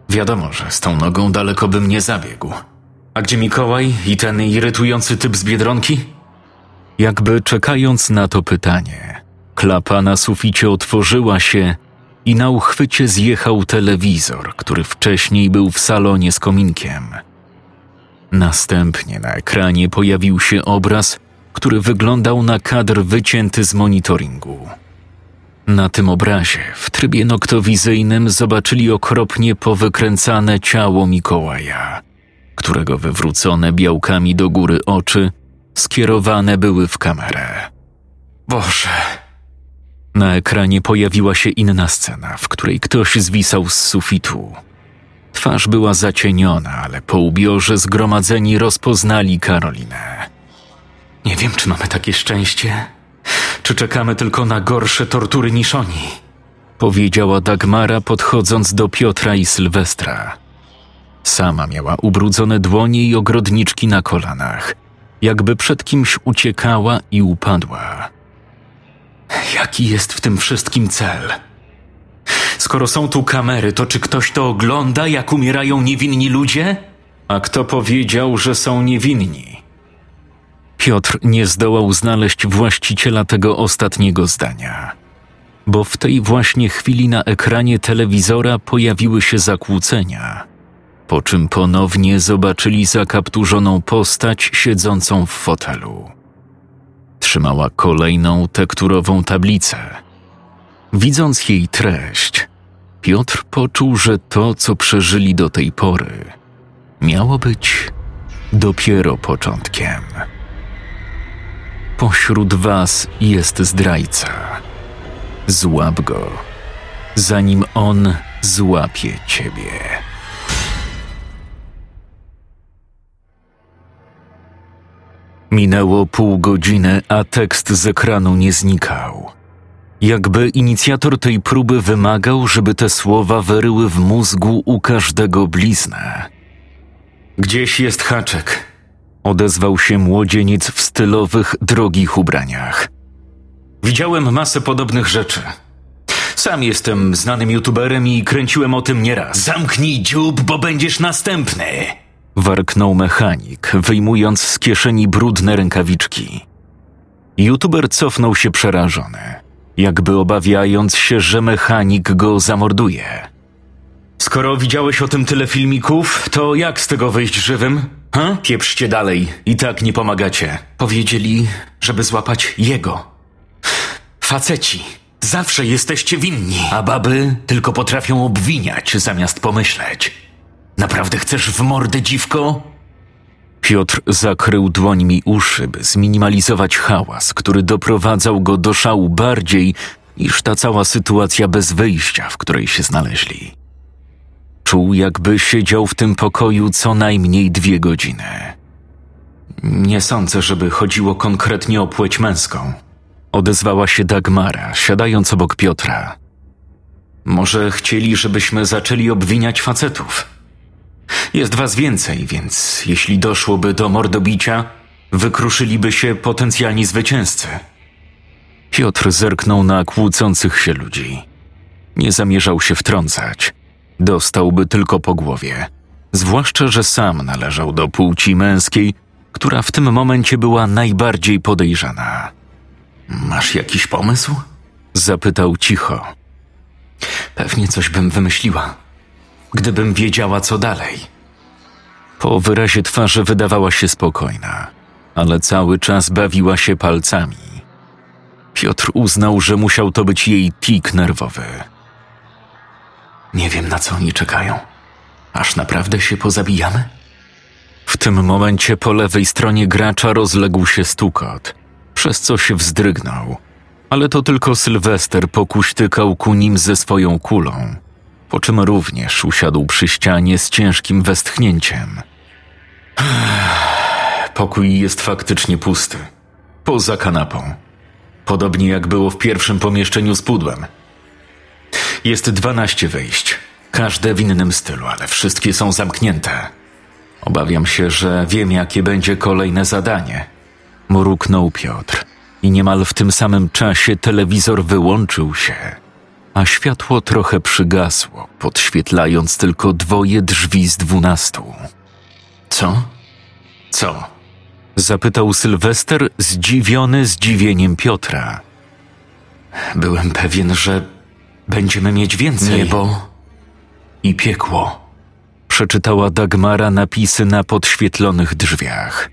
Wiadomo, że z tą nogą daleko bym nie zabiegł. A gdzie Mikołaj i ten irytujący typ z Biedronki? Jakby czekając na to pytanie, klapa na suficie otworzyła się i na uchwycie zjechał telewizor, który wcześniej był w salonie z kominkiem. Następnie na ekranie pojawił się obraz, który wyglądał na kadr wycięty z monitoringu. Na tym obrazie, w trybie noktowizyjnym, zobaczyli okropnie powykręcane ciało Mikołaja, którego wywrócone białkami do góry oczy skierowane były w kamerę. Boże. Na ekranie pojawiła się inna scena, w której ktoś zwisał z sufitu. Twarz była zacieniona, ale po ubiorze zgromadzeni rozpoznali Karolinę. Nie wiem, czy mamy takie szczęście, czy czekamy tylko na gorsze tortury niż oni. Powiedziała Dagmara, podchodząc do Piotra i Sylwestra. Sama miała ubrudzone dłonie i ogrodniczki na kolanach, jakby przed kimś uciekała i upadła. Jaki jest w tym wszystkim cel? Skoro są tu kamery, to czy ktoś to ogląda, jak umierają niewinni ludzie? A kto powiedział, że są niewinni? Piotr nie zdołał znaleźć właściciela tego ostatniego zdania, bo w tej właśnie chwili na ekranie telewizora pojawiły się zakłócenia, po czym ponownie zobaczyli zakapturzoną postać siedzącą w fotelu. Trzymała kolejną tekturową tablicę. Widząc jej treść, Piotr poczuł, że to, co przeżyli do tej pory, miało być dopiero początkiem. Pośród was jest zdrajca. Złap go, zanim on złapie ciebie. Minęło pół godziny, a tekst z ekranu nie znikał. Jakby inicjator tej próby wymagał, żeby te słowa wyryły w mózgu u każdego bliznę. Gdzieś jest haczek. Odezwał się młodzieniec w stylowych, drogich ubraniach. Widziałem masę podobnych rzeczy. Sam jestem znanym youtuberem i kręciłem o tym nieraz. Zamknij dziób, bo będziesz następny! Warknął mechanik, wyjmując z kieszeni brudne rękawiczki. YouTuber cofnął się przerażony, jakby obawiając się, że mechanik go zamorduje. Skoro widziałeś o tym tyle filmików, to jak z tego wyjść żywym? Ha? Pieprzcie dalej, i tak nie pomagacie. Powiedzieli, żeby złapać jego. Faceci, zawsze jesteście winni, a baby tylko potrafią obwiniać zamiast pomyśleć. Naprawdę chcesz w mordę, dziwko? Piotr zakrył dłońmi uszy, by zminimalizować hałas, który doprowadzał go do szału bardziej niż ta cała sytuacja bez wyjścia, w której się znaleźli. Czuł, jakby siedział w tym pokoju co najmniej dwie godziny. Nie sądzę, żeby chodziło konkretnie o płeć męską. Odezwała się Dagmara, siadając obok Piotra. Może chcieli, żebyśmy zaczęli obwiniać facetów. Jest was więcej, więc jeśli doszłoby do mordobicia, wykruszyliby się potencjalni zwycięzcy. Piotr zerknął na kłócących się ludzi. Nie zamierzał się wtrącać. Dostałby tylko po głowie. Zwłaszcza, że sam należał do płci męskiej, która w tym momencie była najbardziej podejrzana. Masz jakiś pomysł? Zapytał cicho. Pewnie coś bym wymyśliła, gdybym wiedziała, co dalej. Po wyrazie twarzy wydawała się spokojna, ale cały czas bawiła się palcami. Piotr uznał, że musiał to być jej tik nerwowy. Nie wiem, na co oni czekają. Aż naprawdę się pozabijamy? W tym momencie po lewej stronie gracza rozległ się stukot, przez co się wzdrygnął. Ale to tylko Sylwester pokuśtykał ku nim ze swoją kulą, po czym również usiadł przy ścianie z ciężkim westchnięciem. Pokój jest faktycznie pusty. Poza kanapą. Podobnie jak było w pierwszym pomieszczeniu z pudłem. Jest dwanaście wejść, każde w innym stylu, ale wszystkie są zamknięte. Obawiam się, że wiem, jakie będzie kolejne zadanie. Mruknął Piotr i niemal w tym samym czasie telewizor wyłączył się, a światło trochę przygasło, podświetlając tylko dwoje drzwi z dwunastu. Co? Co? Zapytał Sylwester, zdziwiony zdziwieniem Piotra. Byłem pewien, że będziemy mieć więcej. Niebo i piekło. Przeczytała Dagmara napisy na podświetlonych drzwiach.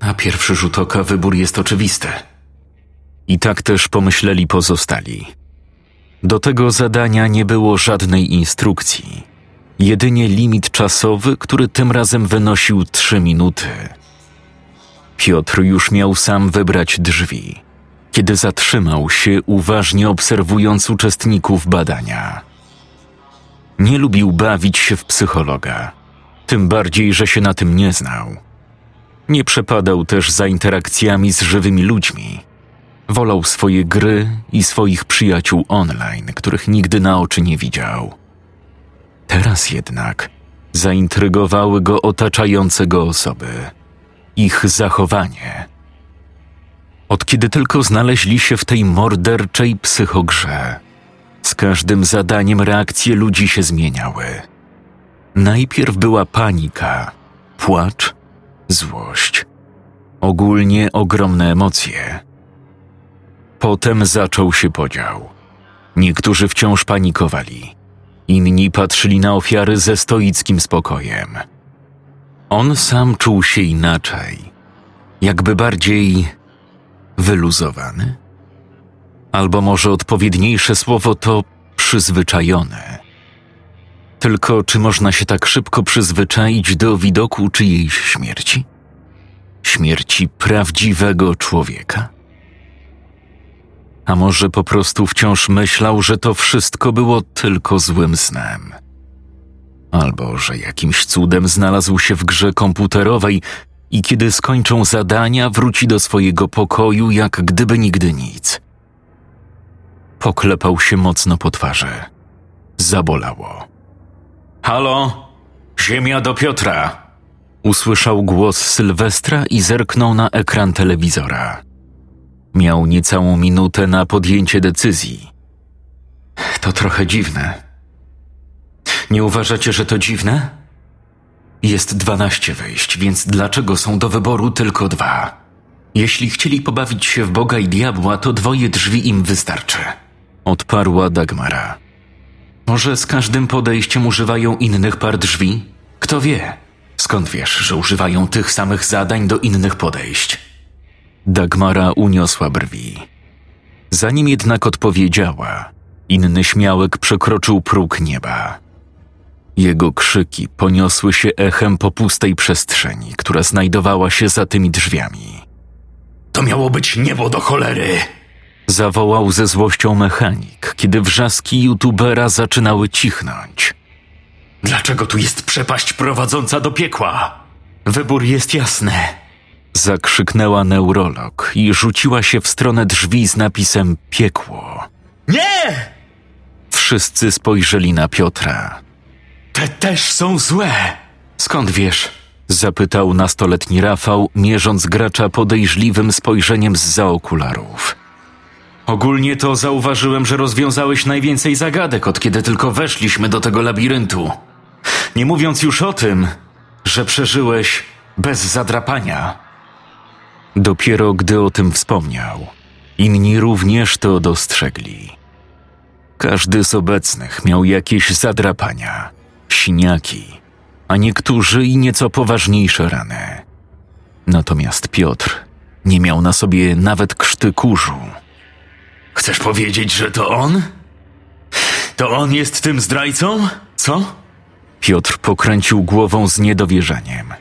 Na pierwszy rzut oka wybór jest oczywisty. I tak też pomyśleli pozostali. Do tego zadania nie było żadnej instrukcji, jedynie limit czasowy, który tym razem wynosił trzy minuty. Piotr już miał sam wybrać drzwi, kiedy zatrzymał się, uważnie obserwując uczestników badania. Nie lubił bawić się w psychologa, tym bardziej, że się na tym nie znał. Nie przepadał też za interakcjami z żywymi ludźmi. Wolał swoje gry i swoich przyjaciół online, których nigdy na oczy nie widział. Teraz jednak zaintrygowały go otaczające go osoby, ich zachowanie. Od kiedy tylko znaleźli się w tej morderczej psychogrze, z każdym zadaniem reakcje ludzi się zmieniały. Najpierw była panika, płacz, złość, ogólnie ogromne emocje. Potem zaczął się podział. Niektórzy wciąż panikowali, inni patrzyli na ofiary ze stoickim spokojem. On sam czuł się inaczej, jakby bardziej wyluzowany. Albo może odpowiedniejsze słowo to przyzwyczajony. Tylko czy można się tak szybko przyzwyczaić do widoku czyjejś śmierci? Śmierci prawdziwego człowieka? A może po prostu wciąż myślał, że to wszystko było tylko złym snem? Albo że jakimś cudem znalazł się w grze komputerowej i kiedy skończą zadania, wróci do swojego pokoju, jak gdyby nigdy nic. Poklepał się mocno po twarzy. Zabolało. Halo? Ziemia do Piotra! Usłyszał głos Sylwestra i zerknął na ekran telewizora. Miał niecałą minutę na podjęcie decyzji. To trochę dziwne. Nie uważacie, że to dziwne? Jest dwanaście wejść, więc dlaczego są do wyboru tylko dwa? Jeśli chcieli pobawić się w Boga i diabła, to dwoje drzwi im wystarczy. Odparła Dagmara. Może z każdym podejściem używają innych par drzwi? Kto wie? Skąd wiesz, że używają tych samych zadań do innych podejść? Dagmara uniosła brwi. Zanim jednak odpowiedziała, inny śmiałek przekroczył próg nieba. Jego krzyki poniosły się echem po pustej przestrzeni, która znajdowała się za tymi drzwiami. To miało być niebo do cholery! Zawołał ze złością mechanik, kiedy wrzaski youtubera zaczynały cichnąć. Dlaczego tu jest przepaść prowadząca do piekła? Wybór jest jasny. Zakrzyknęła neurolog i rzuciła się w stronę drzwi z napisem piekło. Nie! Wszyscy spojrzeli na Piotra. Te też są złe. Skąd wiesz? Zapytał nastoletni Rafał, mierząc gracza podejrzliwym spojrzeniem z za okularów. Ogólnie to zauważyłem, że rozwiązałeś najwięcej zagadek, od kiedy tylko weszliśmy do tego labiryntu. Nie mówiąc już o tym, że przeżyłeś bez zadrapania. Dopiero gdy o tym wspomniał, inni również to dostrzegli. Każdy z obecnych miał jakieś zadrapania, siniaki, a niektórzy i nieco poważniejsze rany. Natomiast Piotr nie miał na sobie nawet krzty kurzu. Chcesz powiedzieć, że to on? To on jest tym zdrajcą? Co? Piotr pokręcił głową z niedowierzaniem.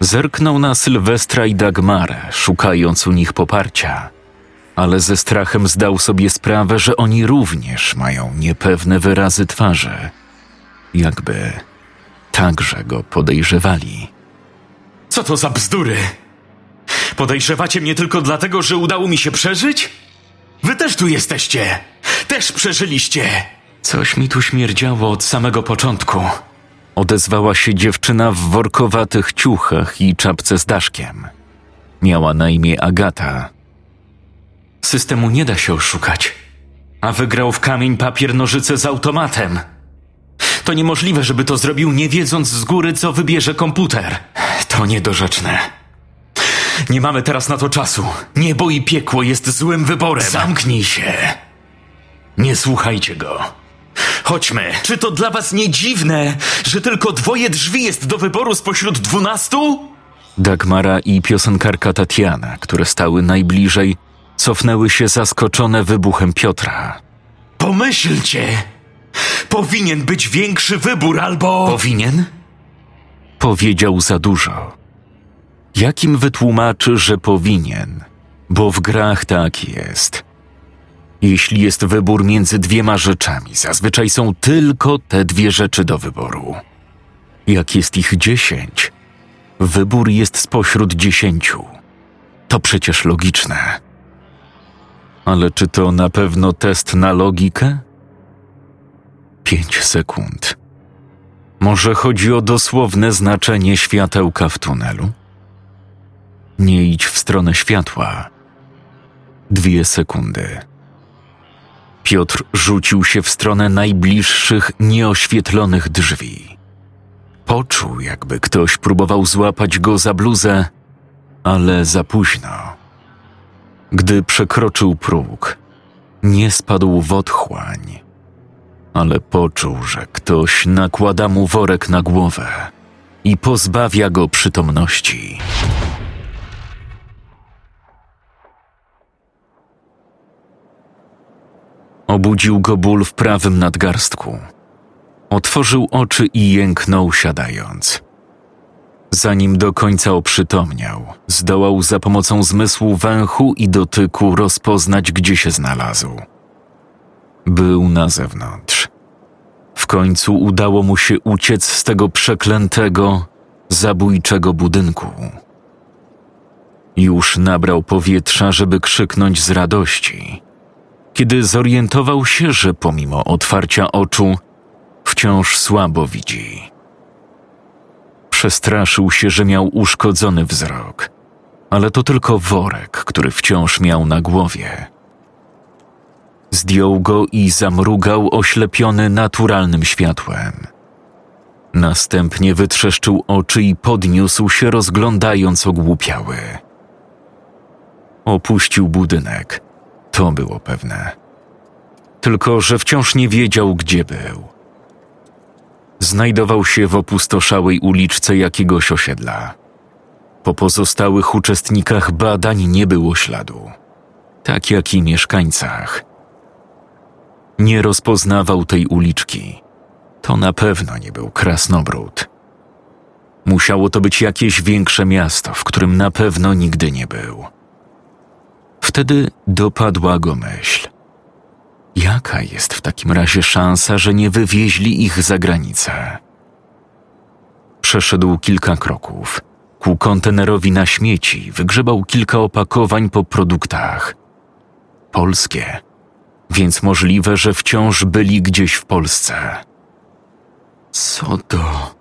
Zerknął na Sylwestra i Dagmarę, szukając u nich poparcia, ale ze strachem zdał sobie sprawę, że oni również mają niepewne wyrazy twarzy, jakby także go podejrzewali. Co to za bzdury? Podejrzewacie mnie tylko dlatego, że udało mi się przeżyć? Wy też tu jesteście! Też przeżyliście! Coś mi tu śmierdziało od samego początku. Odezwała się dziewczyna w workowatych ciuchach i czapce z daszkiem. Miała na imię Agata. Systemu nie da się oszukać. A wygrał w kamień papier nożyce z automatem. To niemożliwe, żeby to zrobił, nie wiedząc z góry, co wybierze komputer. To niedorzeczne. Nie mamy teraz na to czasu. Niebo i piekło jest złym wyborem. Zamknij się. Nie słuchajcie go. Chodźmy. Czy to dla was nie dziwne, że tylko dwoje drzwi jest do wyboru spośród dwunastu? Dagmara i piosenkarka Tatiana, które stały najbliżej, cofnęły się zaskoczone wybuchem Piotra. Pomyślcie! Powinien być większy wybór albo. Powinien? Powiedział za dużo. Jakim wytłumaczy, że powinien? Bo w grach tak jest. Jeśli jest wybór między dwiema rzeczami, zazwyczaj są tylko te dwie rzeczy do wyboru. Jak jest ich dziesięć, wybór jest spośród dziesięciu. To przecież logiczne. Ale czy to na pewno test na logikę? Pięć sekund. Może chodzi o dosłowne znaczenie światełka w tunelu? Nie idź w stronę światła. Dwie sekundy. Piotr rzucił się w stronę najbliższych, nieoświetlonych drzwi. Poczuł, jakby ktoś próbował złapać go za bluzę, ale za późno. Gdy przekroczył próg, nie spadł w otchłań, ale poczuł, że ktoś nakłada mu worek na głowę i pozbawia go przytomności. Obudził go ból w prawym nadgarstku. Otworzył oczy i jęknął siadając. Zanim do końca oprzytomniał, zdołał za pomocą zmysłu węchu i dotyku rozpoznać, gdzie się znalazł. Był na zewnątrz. W końcu udało mu się uciec z tego przeklętego, zabójczego budynku. Już nabrał powietrza, żeby krzyknąć z radości, kiedy zorientował się, że pomimo otwarcia oczu wciąż słabo widzi. Przestraszył się, że miał uszkodzony wzrok, ale to tylko worek, który wciąż miał na głowie. Zdjął go i zamrugał oślepiony naturalnym światłem. Następnie wytrzeszczył oczy i podniósł się, rozglądając ogłupiały. Opuścił budynek. To było pewne. Tylko, że wciąż nie wiedział, gdzie był. Znajdował się w opustoszałej uliczce jakiegoś osiedla. Po pozostałych uczestnikach badań nie było śladu, tak jak i mieszkańcach. Nie rozpoznawał tej uliczki. To na pewno nie był Krasnobród. Musiało to być jakieś większe miasto, w którym na pewno nigdy nie był. Wtedy dopadła go myśl. Jaka jest w takim razie szansa, że nie wywieźli ich za granicę? Przeszedł kilka kroków. Ku kontenerowi na śmieci wygrzebał kilka opakowań po produktach. Polskie, więc możliwe, że wciąż byli gdzieś w Polsce. Co to?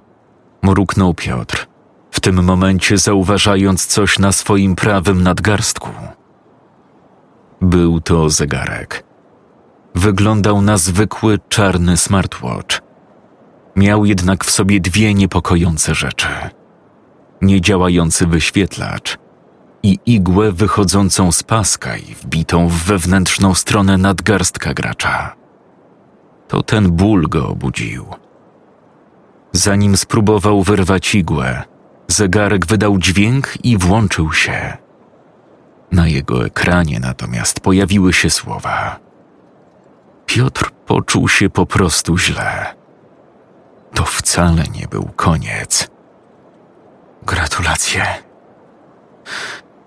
mruknął Piotr, w tym momencie zauważając coś na swoim prawym nadgarstku. Był to zegarek. Wyglądał na zwykły czarny smartwatch. Miał jednak w sobie dwie niepokojące rzeczy: niedziałający wyświetlacz i igłę wychodzącą z paska i wbitą w wewnętrzną stronę nadgarstka gracza. To ten ból go obudził. Zanim spróbował wyrwać igłę, zegarek wydał dźwięk i włączył się. Na jego ekranie natomiast pojawiły się słowa. Piotr poczuł się po prostu źle. To wcale nie był koniec. Gratulacje.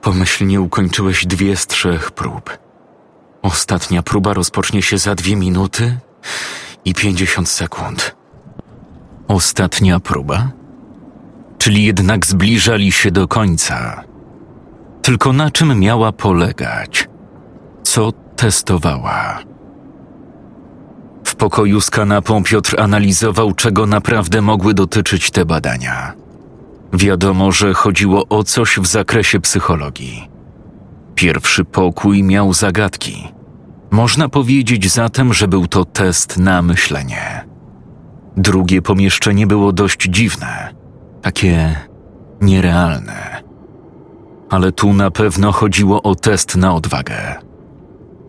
Pomyślnie ukończyłeś dwie z trzech prób. Ostatnia próba rozpocznie się za dwie minuty i pięćdziesiąt sekund. Ostatnia próba? Czyli jednak zbliżali się do końca. Tylko na czym miała polegać? Co testowała? W pokoju z kanapą Piotr analizował, czego naprawdę mogły dotyczyć te badania. Wiadomo, że chodziło o coś w zakresie psychologii. Pierwszy pokój miał zagadki. Można powiedzieć zatem, że był to test na myślenie. Drugie pomieszczenie było dość dziwne, takie nierealne. Ale tu na pewno chodziło o test na odwagę.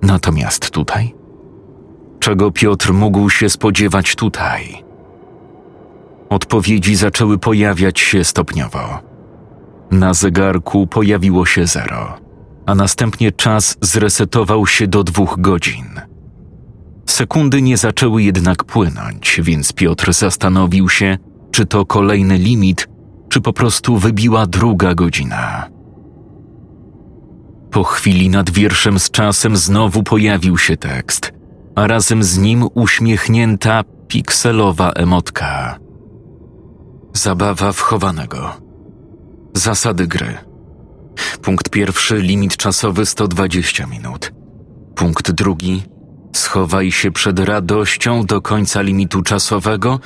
Natomiast tutaj? Czego Piotr mógł się spodziewać tutaj? Odpowiedzi zaczęły pojawiać się stopniowo. Na zegarku pojawiło się zero, a następnie czas zresetował się do dwóch godzin. Sekundy nie zaczęły jednak płynąć, więc Piotr zastanowił się, czy to kolejny limit, czy po prostu wybiła druga godzina. Po chwili nad wierszem z czasem znowu pojawił się tekst, a razem z nim uśmiechnięta, pikselowa emotka. Zabawa wchowanego. Zasady gry. Punkt pierwszy limit czasowy 120 minut. Punkt drugi schowaj się przed radością do końca limitu czasowego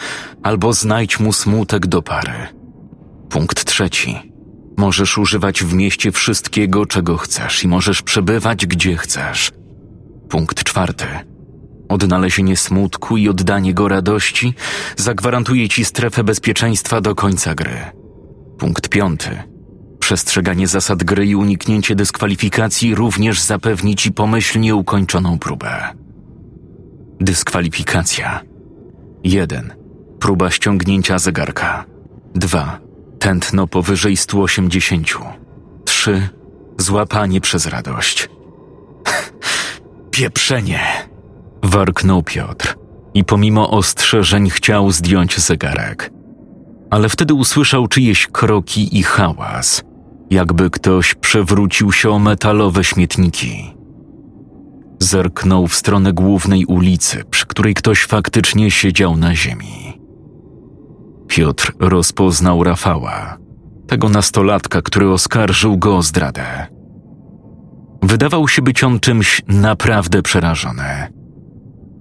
albo znajdź mu smutek do pary. Punkt trzeci. Możesz używać w mieście wszystkiego, czego chcesz i możesz przebywać gdzie chcesz. Punkt czwarty. Odnalezienie smutku i oddanie go radości zagwarantuje ci strefę bezpieczeństwa do końca gry. Punkt piąty. Przestrzeganie zasad gry i uniknięcie dyskwalifikacji również zapewni ci pomyślnie ukończoną próbę. Dyskwalifikacja. 1. Próba ściągnięcia zegarka. 2. Tętno powyżej 180. 3. Złapanie przez radość. Pieprzenie! Warknął Piotr i pomimo ostrzeżeń chciał zdjąć zegarek. Ale wtedy usłyszał czyjeś kroki i hałas, jakby ktoś przewrócił się o metalowe śmietniki. Zerknął w stronę głównej ulicy, przy której ktoś faktycznie siedział na ziemi. Piotr rozpoznał Rafała, tego nastolatka, który oskarżył go o zdradę. Wydawał się być on czymś naprawdę przerażony.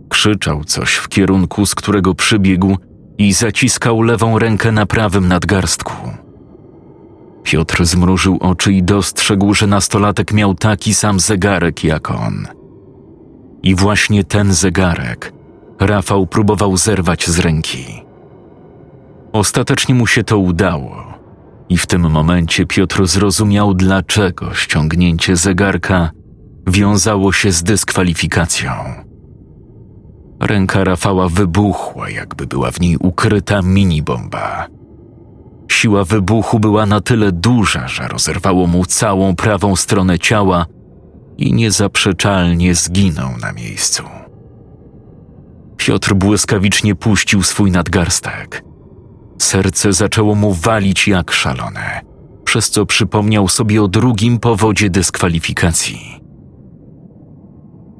Krzyczał coś w kierunku, z którego przybiegł i zaciskał lewą rękę na prawym nadgarstku. Piotr zmrużył oczy i dostrzegł, że nastolatek miał taki sam zegarek jak on. I właśnie ten zegarek Rafał próbował zerwać z ręki. Ostatecznie mu się to udało, i w tym momencie Piotr zrozumiał, dlaczego ściągnięcie zegarka wiązało się z dyskwalifikacją. Ręka Rafała wybuchła, jakby była w niej ukryta minibomba. Siła wybuchu była na tyle duża, że rozerwało mu całą prawą stronę ciała i niezaprzeczalnie zginął na miejscu. Piotr błyskawicznie puścił swój nadgarstek. Serce zaczęło mu walić jak szalone, przez co przypomniał sobie o drugim powodzie dyskwalifikacji.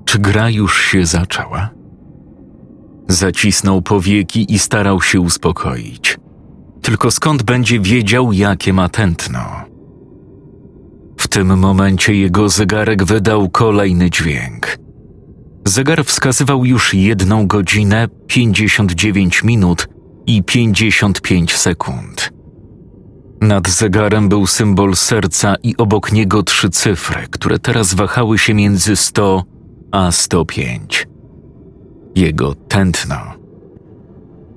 Czy gra już się zaczęła? Zacisnął powieki i starał się uspokoić. Tylko skąd będzie wiedział, jakie ma tętno? W tym momencie jego zegarek wydał kolejny dźwięk. Zegar wskazywał już jedną godzinę, 59 minut i 55 sekund. Nad zegarem był symbol serca i obok niego trzy cyfry, które teraz wahały się między 100 a 105. Jego tętno.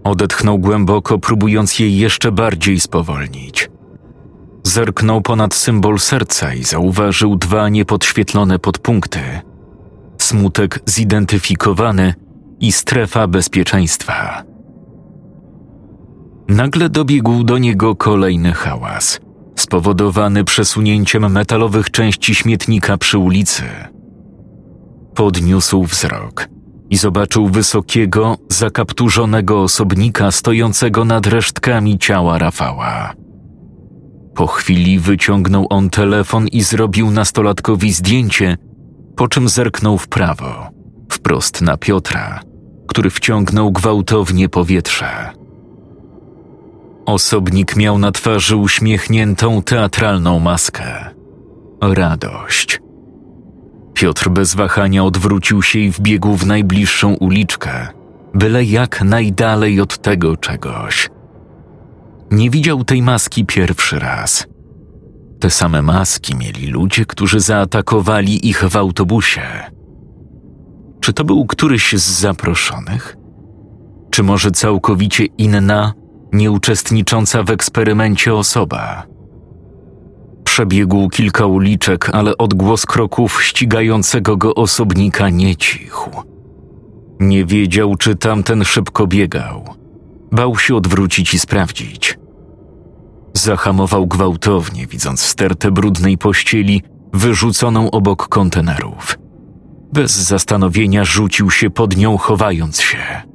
Odetchnął głęboko, próbując je jeszcze bardziej spowolnić. Zerknął ponad symbol serca i zauważył dwa niepodświetlone podpunkty: smutek zidentyfikowany i strefa bezpieczeństwa. Nagle dobiegł do niego kolejny hałas, spowodowany przesunięciem metalowych części śmietnika przy ulicy. Podniósł wzrok i zobaczył wysokiego, zakapturzonego osobnika stojącego nad resztkami ciała Rafała. Po chwili wyciągnął on telefon i zrobił nastolatkowi zdjęcie, po czym zerknął w prawo, wprost na Piotra, który wciągnął gwałtownie powietrze. Osobnik miał na twarzy uśmiechniętą teatralną maskę. Radość. Piotr bez wahania odwrócił się i wbiegł w najbliższą uliczkę, byle jak najdalej od tego czegoś. Nie widział tej maski pierwszy raz. Te same maski mieli ludzie, którzy zaatakowali ich w autobusie. Czy to był któryś z zaproszonych? czy może całkowicie inna, nie uczestnicząca w eksperymencie osoba. Przebiegł kilka uliczek, ale odgłos kroków ścigającego go osobnika nie cichł. Nie wiedział, czy tamten szybko biegał. Bał się odwrócić i sprawdzić. Zahamował gwałtownie, widząc stertę brudnej pościeli wyrzuconą obok kontenerów. Bez zastanowienia rzucił się pod nią, chowając się.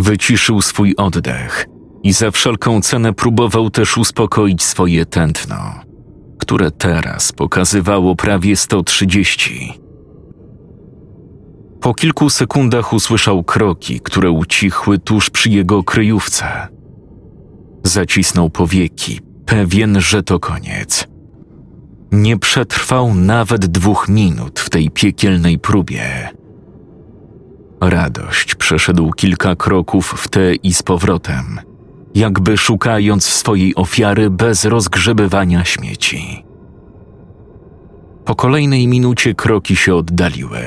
Wyciszył swój oddech i za wszelką cenę próbował też uspokoić swoje tętno, które teraz pokazywało prawie 130. Po kilku sekundach usłyszał kroki, które ucichły tuż przy jego kryjówce. Zacisnął powieki, pewien, że to koniec. Nie przetrwał nawet dwóch minut w tej piekielnej próbie. Radość przeszedł kilka kroków w te i z powrotem, jakby szukając swojej ofiary bez rozgrzebywania śmieci. Po kolejnej minucie kroki się oddaliły.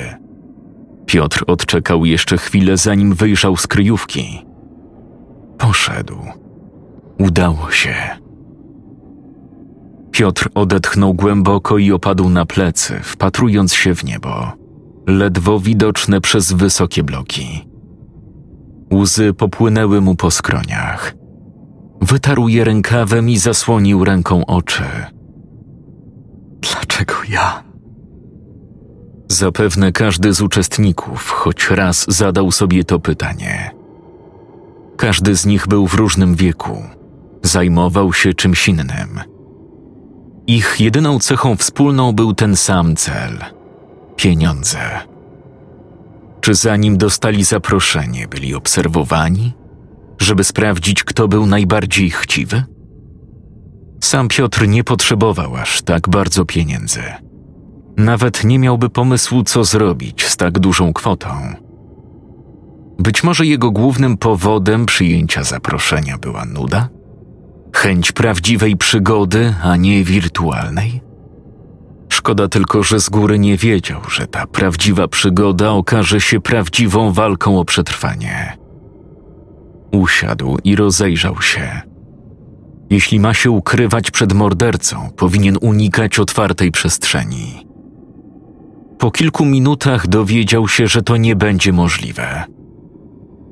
Piotr odczekał jeszcze chwilę, zanim wyjrzał z kryjówki. Poszedł. Udało się. Piotr odetchnął głęboko i opadł na plecy, wpatrując się w niebo, ledwo widoczne przez wysokie bloki. Łzy popłynęły mu po skroniach. Wytarł je rękawem i zasłonił ręką oczy. Dlaczego ja? Zapewne każdy z uczestników choć raz zadał sobie to pytanie. Każdy z nich był w różnym wieku, zajmował się czymś innym. Ich jedyną cechą wspólną był ten sam cel pieniądze. Czy zanim dostali zaproszenie, byli obserwowani, żeby sprawdzić, kto był najbardziej chciwy? Sam Piotr nie potrzebował aż tak bardzo pieniędzy. Nawet nie miałby pomysłu, co zrobić z tak dużą kwotą. Być może jego głównym powodem przyjęcia zaproszenia była nuda? Chęć prawdziwej przygody, a nie wirtualnej? Szkoda tylko, że z góry nie wiedział, że ta prawdziwa przygoda okaże się prawdziwą walką o przetrwanie. Usiadł i rozejrzał się. Jeśli ma się ukrywać przed mordercą, powinien unikać otwartej przestrzeni. Po kilku minutach dowiedział się, że to nie będzie możliwe.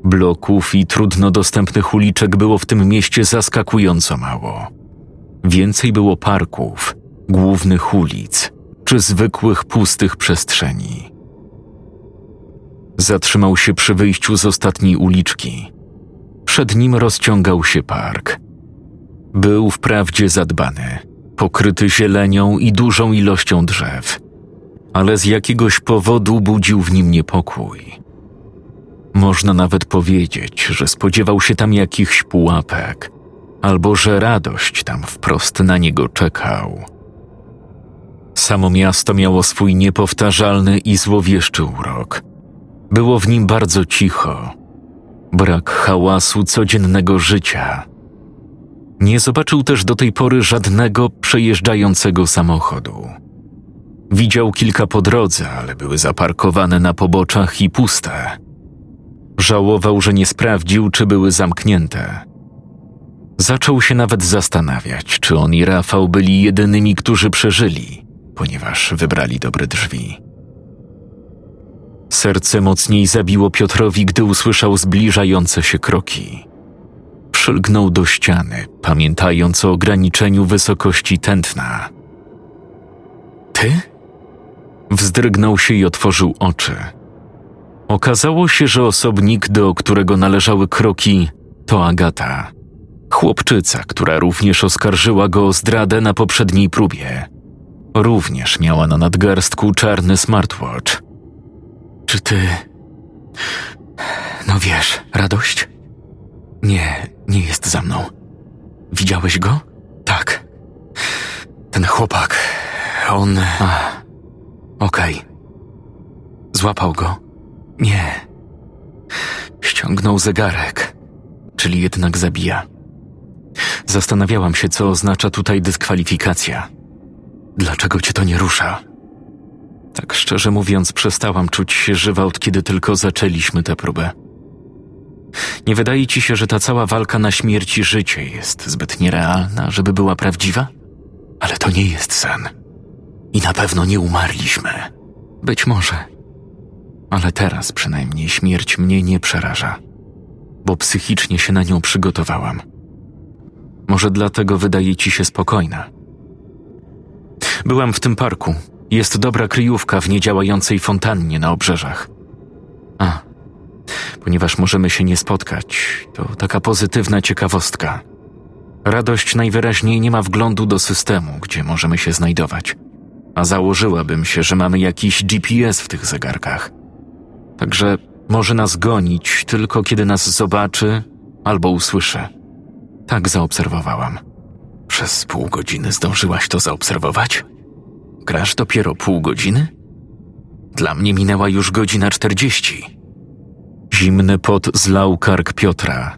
Bloków i trudno dostępnych uliczek było w tym mieście zaskakująco mało. Więcej było parków, głównych ulic czy zwykłych pustych przestrzeni. Zatrzymał się przy wyjściu z ostatniej uliczki. Przed nim rozciągał się park. Był wprawdzie zadbany, pokryty zielenią i dużą ilością drzew, ale z jakiegoś powodu budził w nim niepokój. Można nawet powiedzieć, że spodziewał się tam jakichś pułapek, albo że radość tam wprost na niego czekał. Samo miasto miało swój niepowtarzalny i złowieszczy urok. Było w nim bardzo cicho, brak hałasu codziennego życia. Nie zobaczył też do tej pory żadnego przejeżdżającego samochodu. Widział kilka po drodze, ale były zaparkowane na poboczach i puste. Żałował, że nie sprawdził, czy były zamknięte. Zaczął się nawet zastanawiać, czy on i Rafał byli jedynymi, którzy przeżyli, ponieważ wybrali dobre drzwi. Serce mocniej zabiło Piotrowi, gdy usłyszał zbliżające się kroki. Przylgnął do ściany, pamiętając o ograniczeniu wysokości tętna. Ty? Wzdrygnął się i otworzył oczy. Okazało się, że osobnik, do którego należały kroki, to Agata. Chłopczyca, która również oskarżyła go o zdradę na poprzedniej próbie. Również miała na nadgarstku czarny smartwatch. Czy ty. No wiesz, radość? Nie, nie jest za mną. Widziałeś go? Tak. Ten chłopak. On. Okej. Okay. Złapał go. Nie. Ściągnął zegarek, czyli jednak zabija. Zastanawiałam się, co oznacza tutaj dyskwalifikacja. Dlaczego cię to nie rusza? Tak szczerze mówiąc, przestałam czuć się żywa od kiedy tylko zaczęliśmy tę próbę. Nie wydaje ci się, że ta cała walka na śmierć i życie jest zbyt nierealna, żeby była prawdziwa? Ale to nie jest sen. I na pewno nie umarliśmy. Być może. Ale teraz przynajmniej śmierć mnie nie przeraża, bo psychicznie się na nią przygotowałam. Może dlatego wydaje ci się spokojna. Byłam w tym parku. Jest dobra kryjówka w niedziałającej fontannie na obrzeżach. A, ponieważ możemy się nie spotkać, to taka pozytywna ciekawostka. Radość najwyraźniej nie ma wglądu do systemu, gdzie możemy się znajdować. A założyłabym się, że mamy jakiś GPS w tych zegarkach. Także może nas gonić tylko kiedy nas zobaczy albo usłyszy. Tak zaobserwowałam. Przez pół godziny zdążyłaś to zaobserwować? Grasz dopiero pół godziny? Dla mnie minęła już godzina czterdzieści. Zimny pot zlał kark Piotra.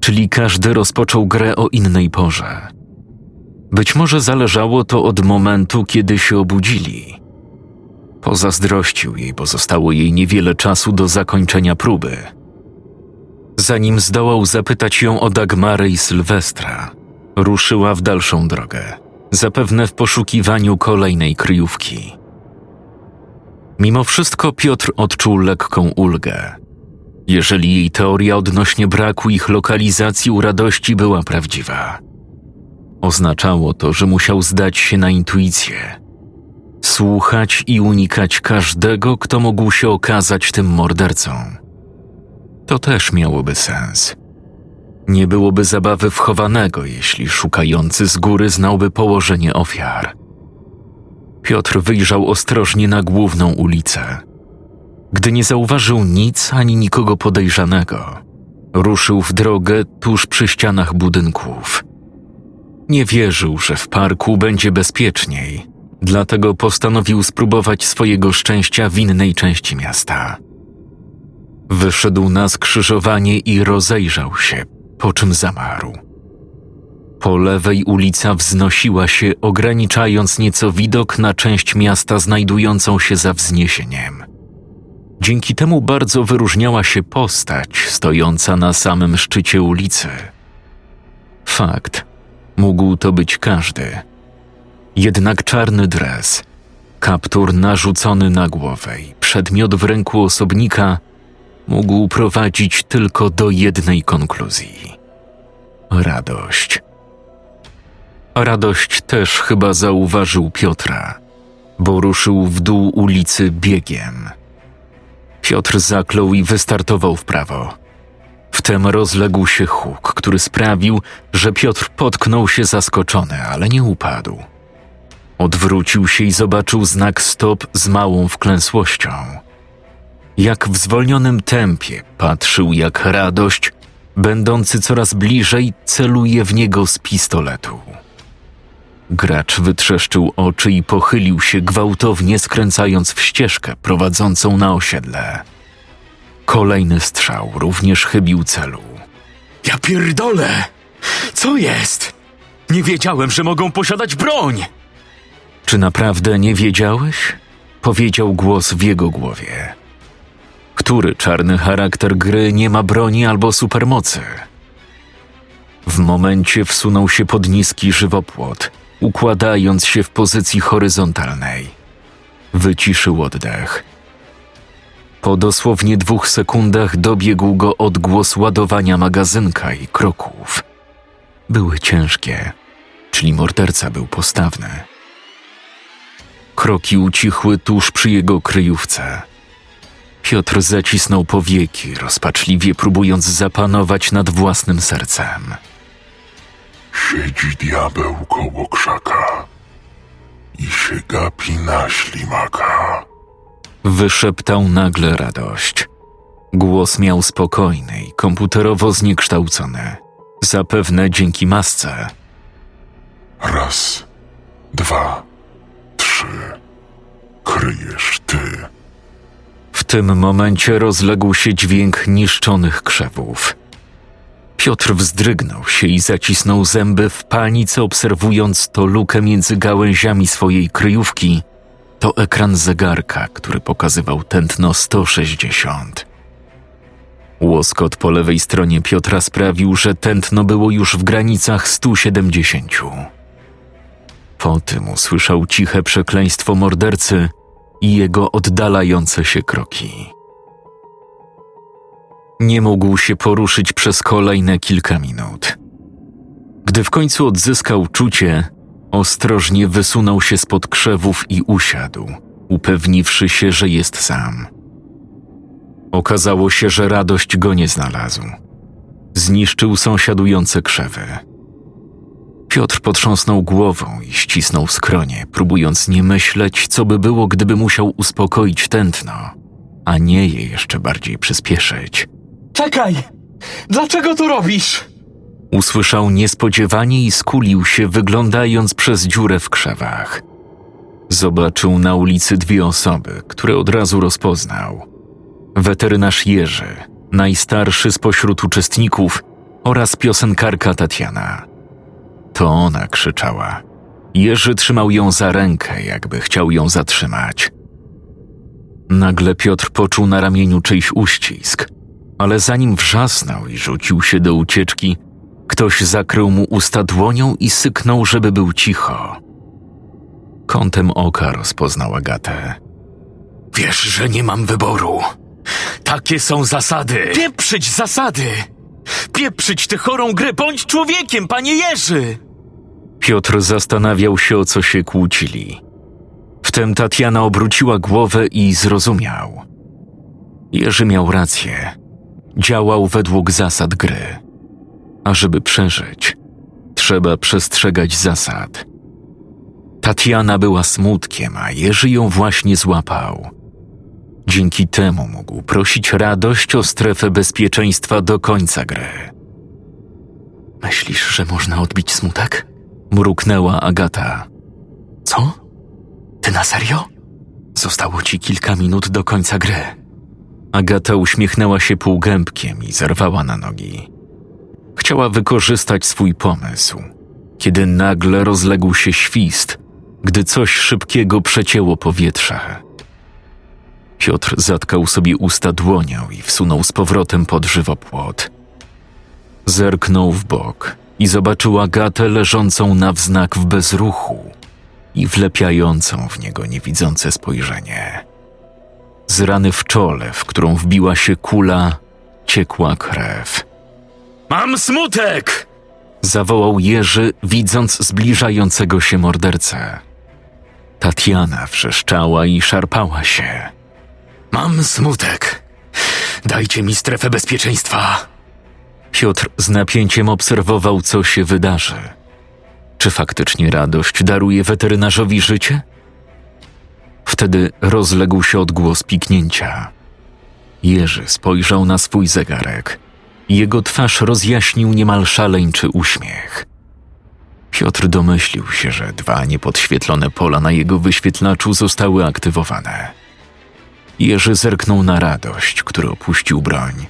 Czyli każdy rozpoczął grę o innej porze. Być może zależało to od momentu, kiedy się obudzili. Pozazdrościł jej, bo zostało jej niewiele czasu do zakończenia próby. Zanim zdołał zapytać ją o Dagmarę i Sylwestra, ruszyła w dalszą drogę, zapewne w poszukiwaniu kolejnej kryjówki. Mimo wszystko Piotr odczuł lekką ulgę. Jeżeli jej teoria odnośnie braku ich lokalizacji u radości była prawdziwa, oznaczało to, że musiał zdać się na intuicję, słuchać i unikać każdego, kto mógł się okazać tym mordercą. To też miałoby sens. Nie byłoby zabawy wchowanego, jeśli szukający z góry znałby położenie ofiar. Piotr wyjrzał ostrożnie na główną ulicę. Gdy nie zauważył nic ani nikogo podejrzanego, ruszył w drogę tuż przy ścianach budynków. Nie wierzył, że w parku będzie bezpieczniej, dlatego postanowił spróbować swojego szczęścia w innej części miasta. Wyszedł na skrzyżowanie i rozejrzał się, po czym zamarł. Po lewej ulica wznosiła się, ograniczając nieco widok na część miasta znajdującą się za wzniesieniem. Dzięki temu bardzo wyróżniała się postać stojąca na samym szczycie ulicy. Fakt, mógł to być każdy. Jednak czarny dres, kaptur narzucony na głowę przedmiot w ręku osobnika mógł prowadzić tylko do jednej konkluzji radość. Radość też chyba zauważył Piotra, bo ruszył w dół ulicy biegiem. Piotr zaklął i wystartował w prawo. Wtem rozległ się huk, który sprawił, że Piotr potknął się zaskoczony, ale nie upadł. Odwrócił się i zobaczył znak stop z małą wklęsłością. Jak w zwolnionym tempie patrzył, jak radość, będący coraz bliżej, celuje w niego z pistoletu. Gracz wytrzeszczył oczy i pochylił się gwałtownie, skręcając w ścieżkę prowadzącą na osiedle. Kolejny strzał również chybił celu. Ja pierdolę! Co jest? Nie wiedziałem, że mogą posiadać broń! Czy naprawdę nie wiedziałeś? Powiedział głos w jego głowie. Który czarny charakter gry nie ma broni albo supermocy? W momencie wsunął się pod niski żywopłot, układając się w pozycji horyzontalnej. Wyciszył oddech. Po dosłownie dwóch sekundach dobiegł go odgłos ładowania magazynka i kroków. Były ciężkie, czyli morderca był postawny. Kroki ucichły tuż przy jego kryjówce. Piotr zacisnął powieki, rozpaczliwie próbując zapanować nad własnym sercem. Siedzi diabeł koło krzaka i się gapi na ślimaka. Wyszeptał nagle radość. Głos miał spokojny i komputerowo zniekształcony. Zapewne dzięki masce. Raz, dwa, trzy. Kryjesz ty. W tym momencie rozległ się dźwięk niszczonych krzewów. Piotr wzdrygnął się i zacisnął zęby w panice, obserwując to lukę między gałęziami swojej kryjówki. To ekran zegarka, który pokazywał tętno 160. Łoskot po lewej stronie Piotra sprawił, że tętno było już w granicach 170. Po tym usłyszał ciche przekleństwo mordercy i jego oddalające się kroki. Nie mógł się poruszyć przez kolejne kilka minut. Gdy w końcu odzyskał czucie, ostrożnie wysunął się spod krzewów i usiadł, upewniwszy się, że jest sam. Okazało się, że radość go nie znalazł. Zniszczył sąsiadujące krzewy. Piotr potrząsnął głową i ścisnął skronie, próbując nie myśleć, co by było, gdyby musiał uspokoić tętno, a nie je jeszcze bardziej przyspieszyć. Czekaj! Dlaczego to robisz? Usłyszał niespodziewanie i skulił się, wyglądając przez dziurę w krzewach. Zobaczył na ulicy dwie osoby, które od razu rozpoznał. Weterynarz Jerzy, najstarszy spośród uczestników, oraz piosenkarka Tatiana. To ona krzyczała. Jerzy trzymał ją za rękę, jakby chciał ją zatrzymać. Nagle Piotr poczuł na ramieniu czyjś uścisk, ale zanim wrzasnął i rzucił się do ucieczki, ktoś zakrył mu usta dłonią i syknął, żeby był cicho. Kątem oka rozpoznał Agatę. Wiesz, że nie mam wyboru. Takie są zasady. Pieprzyć zasady! Pieprzyć tę chorą grę! Bądź człowiekiem, panie Jerzy! Piotr zastanawiał się, o co się kłócili. Wtem Tatiana obróciła głowę i zrozumiał. Jerzy miał rację. Działał według zasad gry. A żeby przeżyć, trzeba przestrzegać zasad. Tatiana była smutkiem, a Jerzy ją właśnie złapał. Dzięki temu mógł prosić radość o strefę bezpieczeństwa do końca gry. Myślisz, że można odbić smutek? Mruknęła Agata. Co? Ty na serio? Zostało ci kilka minut do końca gry. Agata uśmiechnęła się półgębkiem i zerwała na nogi. Chciała wykorzystać swój pomysł, kiedy nagle rozległ się świst, gdy coś szybkiego przecięło powietrze. Piotr zatkał sobie usta dłonią i wsunął z powrotem pod żywopłot. Zerknął w bok i zobaczył Agatę leżącą na wznak w bezruchu i wlepiającą w niego niewidzące spojrzenie. Z rany w czole, w którą wbiła się kula, ciekła krew. Mam smutek! Zawołał Jerzy, widząc zbliżającego się mordercę. Tatiana wrzeszczała i szarpała się. Mam smutek. Dajcie mi strefę bezpieczeństwa. Piotr z napięciem obserwował, co się wydarzy. Czy faktycznie radość daruje weterynarzowi życie? Wtedy rozległ się odgłos piknięcia. Jerzy spojrzał na swój zegarek. Jego twarz rozjaśnił niemal szaleńczy uśmiech. Piotr domyślił się, że dwa niepodświetlone pola na jego wyświetlaczu zostały aktywowane. Jerzy zerknął na radość, który opuścił broń,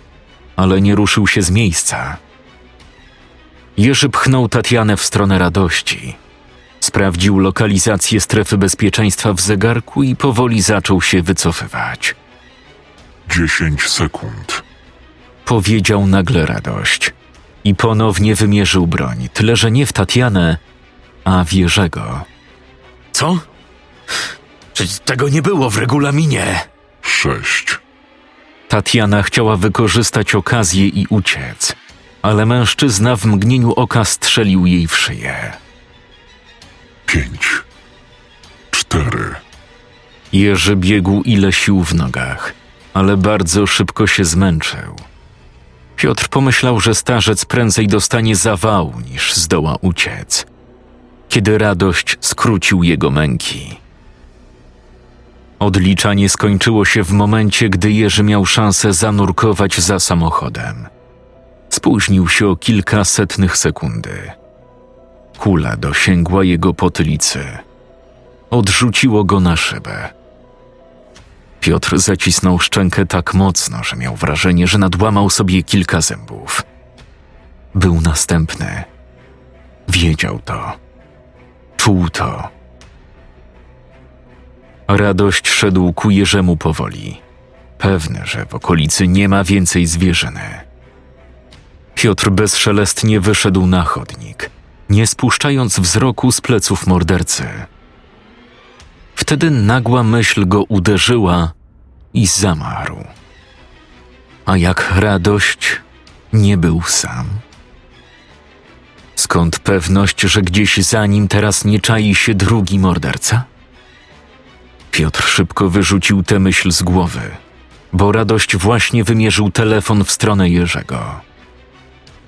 ale nie ruszył się z miejsca. Jerzy pchnął Tatianę w stronę radości. Sprawdził lokalizację strefy bezpieczeństwa w zegarku i powoli zaczął się wycofywać. Dziesięć sekund. Powiedział nagle radość i ponownie wymierzył broń, tyle że nie w Tatianę, a w Jerzego. Co? Przecież tego nie było w regulaminie. Sześć. Tatiana chciała wykorzystać okazję i uciec, ale mężczyzna w mgnieniu oka strzelił jej w szyję. Pięć. Cztery. Jerzy biegł ile sił w nogach, ale bardzo szybko się zmęczył. Piotr pomyślał, że starzec prędzej dostanie zawału niż zdoła uciec, kiedy radość skrócił jego męki. Odliczanie skończyło się w momencie, gdy Jerzy miał szansę zanurkować za samochodem. Spóźnił się o kilka setnych sekundy. Kula dosięgła jego potylicy. Odrzuciło go na szybę. Piotr zacisnął szczękę tak mocno, że miał wrażenie, że nadłamał sobie kilka zębów. Był następny. Wiedział to. Czuł to. Radość szedł ku Jerzemu powoli. pewny, że w okolicy nie ma więcej zwierzyny. Piotr bezszelestnie wyszedł na chodnik, nie spuszczając wzroku z pleców mordercy. Wtedy nagła myśl go uderzyła i zamarł. A jak radość nie był sam. Skąd pewność, że gdzieś za nim teraz nie czai się drugi morderca? Piotr szybko wyrzucił tę myśl z głowy, bo radość właśnie wymierzył telefon w stronę Jerzego.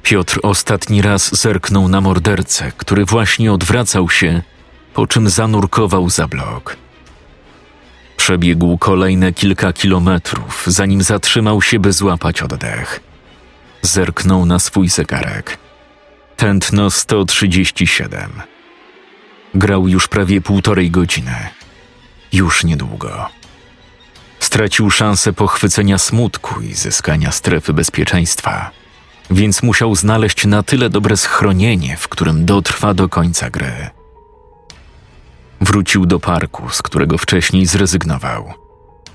Piotr ostatni raz zerknął na mordercę, który właśnie odwracał się, po czym zanurkował za blok. Przebiegł kolejne kilka kilometrów, zanim zatrzymał się, by złapać oddech. Zerknął na swój zegarek. Tętno 137. Grał już prawie półtorej godziny. Już niedługo. Stracił szansę pochwycenia smutku i zyskania strefy bezpieczeństwa, więc musiał znaleźć na tyle dobre schronienie, w którym dotrwa do końca gry. Wrócił do parku, z którego wcześniej zrezygnował.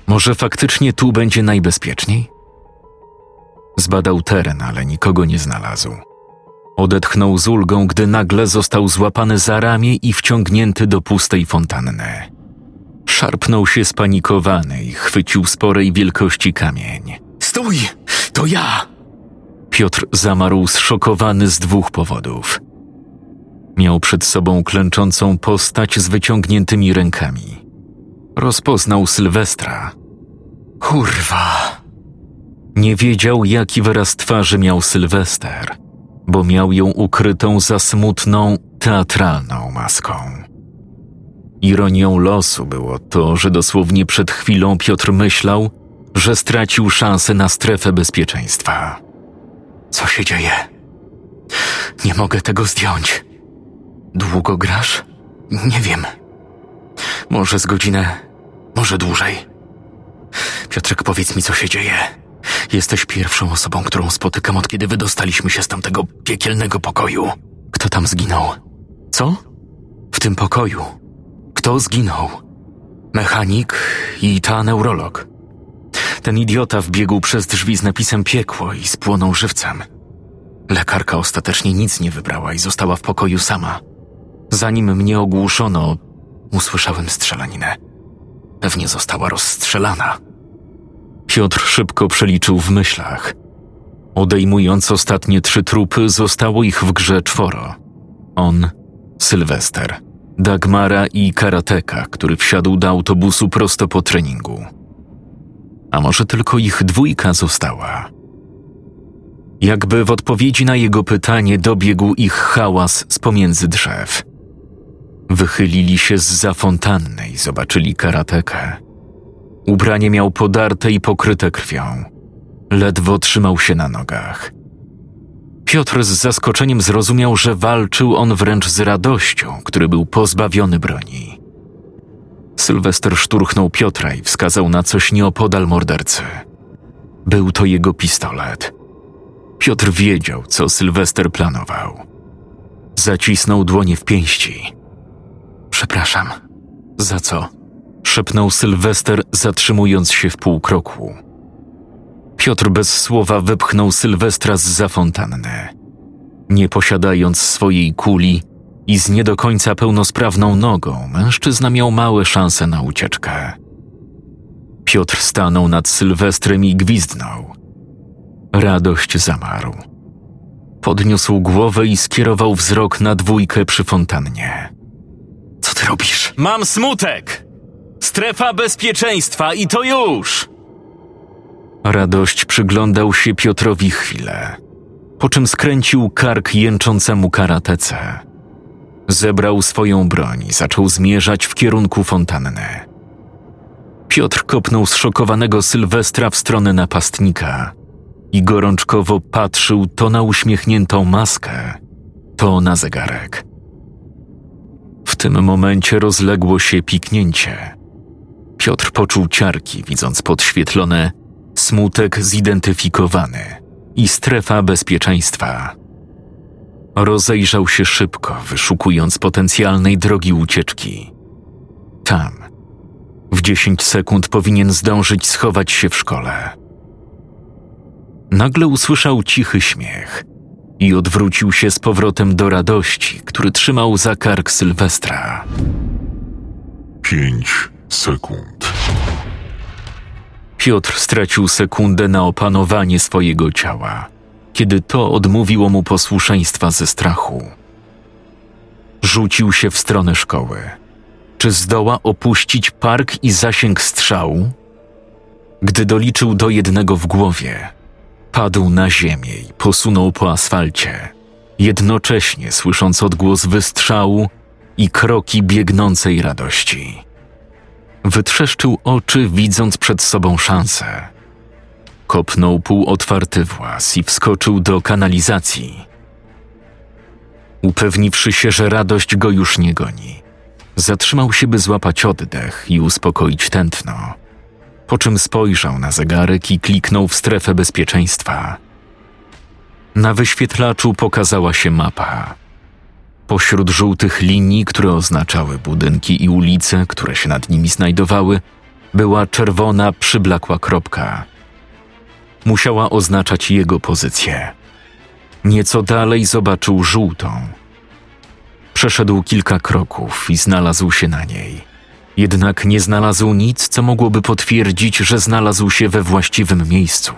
Może faktycznie tu będzie najbezpieczniej? Zbadał teren, ale nikogo nie znalazł. Odetchnął z ulgą, gdy nagle został złapany za ramię i wciągnięty do pustej fontanny. Szarpnął się spanikowany i chwycił sporej wielkości kamień. Stój! To ja! Piotr zamarł zszokowany z dwóch powodów. Miał przed sobą klęczącą postać z wyciągniętymi rękami. Rozpoznał Sylwestra. Kurwa! Nie wiedział, jaki wyraz twarzy miał Sylwester, bo miał ją ukrytą za smutną, teatralną maską. Ironią losu było to, że dosłownie przed chwilą Piotr myślał, że stracił szansę na strefę bezpieczeństwa. Co się dzieje? Nie mogę tego zdjąć. Długo grasz? Nie wiem. Może z godzinę, może dłużej. Piotrek, powiedz mi, co się dzieje. Jesteś pierwszą osobą, którą spotykam od kiedy wydostaliśmy się z tamtego piekielnego pokoju. Kto tam zginął? Co? W tym pokoju. Kto zginął? Mechanik i ta neurolog. Ten idiota wbiegł przez drzwi z napisem piekło i spłonął żywcem. Lekarka ostatecznie nic nie wybrała i została w pokoju sama. Zanim mnie ogłuszono, usłyszałem strzelaninę. Pewnie została rozstrzelana. Piotr szybko przeliczył w myślach. Odejmując ostatnie trzy trupy, zostało ich w grze czworo. On, Sylwester, Dagmara i karateka, który wsiadł do autobusu prosto po treningu. A może tylko ich dwójka została? Jakby w odpowiedzi na jego pytanie dobiegł ich hałas z pomiędzy drzew. Wychylili się z za fontanny i zobaczyli karatekę. Ubranie miał podarte i pokryte krwią. Ledwo trzymał się na nogach. Piotr z zaskoczeniem zrozumiał, że walczył on wręcz z radością, który był pozbawiony broni. Sylwester szturchnął Piotra i wskazał na coś nieopodal mordercy. Był to jego pistolet. Piotr wiedział, co Sylwester planował. Zacisnął dłonie w pięści. Przepraszam. Za co? szepnął Sylwester, zatrzymując się w pół kroku. Piotr bez słowa wypchnął Sylwestra za fontanny. Nie posiadając swojej kuli i z nie do końca pełnosprawną nogą, mężczyzna miał małe szanse na ucieczkę. Piotr stanął nad Sylwestrem i gwizdnął. Radość zamarł. Podniósł głowę i skierował wzrok na dwójkę przy fontannie. Co ty robisz? Mam smutek! Strefa bezpieczeństwa i to już! Radość przyglądał się Piotrowi chwilę, po czym skręcił kark jęczącemu karatece. Zebrał swoją broń i zaczął zmierzać w kierunku fontanny. Piotr kopnął zszokowanego Sylwestra w stronę napastnika i gorączkowo patrzył to na uśmiechniętą maskę, to na zegarek. W tym momencie rozległo się piknięcie. Piotr poczuł ciarki, widząc podświetlone smutek zidentyfikowany i strefa bezpieczeństwa. Rozejrzał się szybko, wyszukując potencjalnej drogi ucieczki. Tam, W 10 sekund powinien zdążyć schować się w szkole. Nagle usłyszał cichy śmiech i odwrócił się z powrotem do radości, który trzymał za kark Sylwestra. Pięć sekund. Piotr stracił sekundę na opanowanie swojego ciała, kiedy to odmówiło mu posłuszeństwa ze strachu. Rzucił się w stronę szkoły. Czy zdoła opuścić park i zasięg strzału? Gdy doliczył do jednego w głowie, padł na ziemię i posunął po asfalcie, jednocześnie słysząc odgłos wystrzału i kroki biegnącej radości. Wytrzeszczył oczy, widząc przed sobą szansę. Kopnął półotwarty włas i wskoczył do kanalizacji. Upewniwszy się, że radość go już nie goni, zatrzymał się, by złapać oddech i uspokoić tętno. Po czym spojrzał na zegarek i kliknął w strefę bezpieczeństwa. Na wyświetlaczu pokazała się mapa. Pośród żółtych linii, które oznaczały budynki i ulice, które się nad nimi znajdowały, była czerwona, przyblakła kropka. Musiała oznaczać jego pozycję. Nieco dalej zobaczył żółtą. Przeszedł kilka kroków i znalazł się na niej. Jednak nie znalazł nic, co mogłoby potwierdzić, że znalazł się we właściwym miejscu.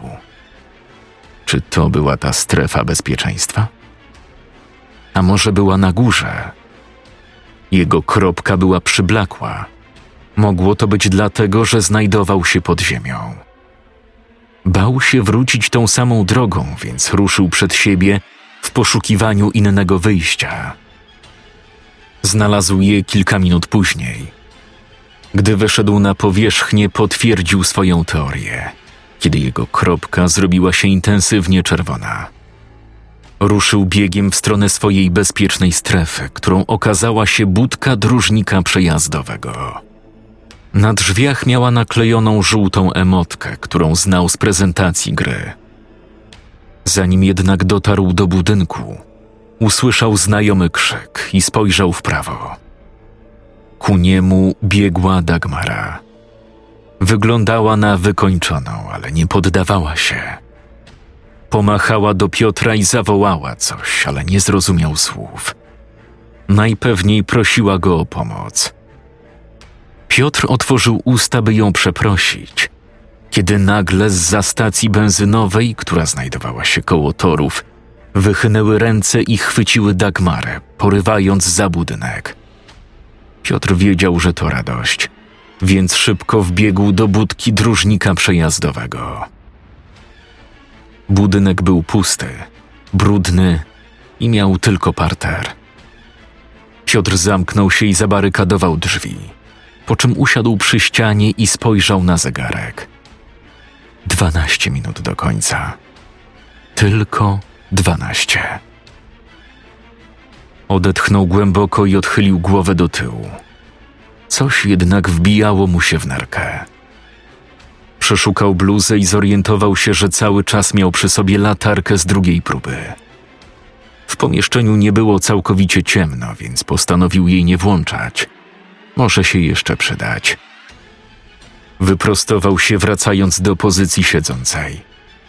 Czy to była ta strefa bezpieczeństwa? A może była na górze. Jego kropka była przyblakła. Mogło to być dlatego, że znajdował się pod ziemią. Bał się wrócić tą samą drogą, więc ruszył przed siebie w poszukiwaniu innego wyjścia. Znalazł je kilka minut później. Gdy wyszedł na powierzchnię, potwierdził swoją teorię, kiedy jego kropka zrobiła się intensywnie czerwona. Ruszył biegiem w stronę swojej bezpiecznej strefy, którą okazała się budka dróżnika przejazdowego. Na drzwiach miała naklejoną żółtą emotkę, którą znał z prezentacji gry. Zanim jednak dotarł do budynku, usłyszał znajomy krzyk i spojrzał w prawo. Ku niemu biegła Dagmara. Wyglądała na wykończoną, ale nie poddawała się. Pomachała do Piotra i zawołała coś, ale nie zrozumiał słów. Najpewniej prosiła go o pomoc. Piotr otworzył usta, by ją przeprosić, kiedy nagle z stacji benzynowej, która znajdowała się koło torów, wychynęły ręce i chwyciły Dagmarę, porywając za budynek. Piotr wiedział, że to radość, więc szybko wbiegł do budki dróżnika przejazdowego. Budynek był pusty, brudny i miał tylko parter. Piotr zamknął się i zabarykadował drzwi, po czym usiadł przy ścianie i spojrzał na zegarek. Dwanaście minut do końca. Tylko dwanaście. Odetchnął głęboko i odchylił głowę do tyłu. Coś jednak wbijało mu się w nerkę. Przeszukał bluzę i zorientował się, że cały czas miał przy sobie latarkę z drugiej próby. W pomieszczeniu nie było całkowicie ciemno, więc postanowił jej nie włączać. Może się jeszcze przydać. Wyprostował się, wracając do pozycji siedzącej,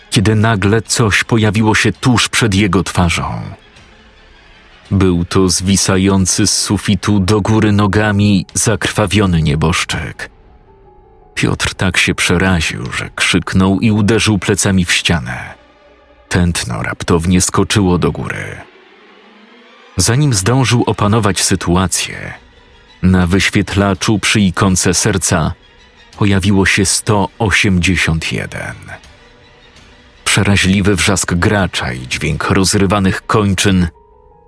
kiedy nagle coś pojawiło się tuż przed jego twarzą. Był to zwisający z sufitu do góry nogami zakrwawiony nieboszczyk. Piotr tak się przeraził, że krzyknął i uderzył plecami w ścianę. Tętno raptownie skoczyło do góry. Zanim zdążył opanować sytuację, na wyświetlaczu przy ikonce serca pojawiło się 181. Przeraźliwy wrzask gracza i dźwięk rozrywanych kończyn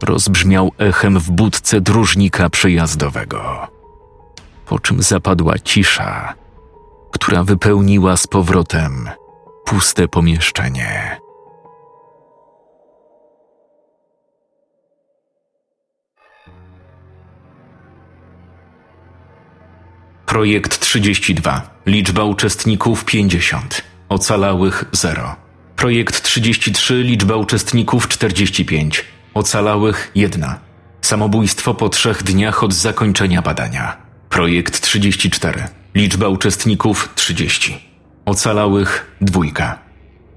rozbrzmiał echem w budce dróżnika przejazdowego. Po czym zapadła cisza, która wypełniła z powrotem puste pomieszczenie. Projekt 32. Liczba uczestników 50. Ocalałych 0. Projekt 33. Liczba uczestników 45. Ocalałych 1. Samobójstwo po trzech dniach od zakończenia badania. Projekt 34. Liczba uczestników 30. Ocalałych dwójka.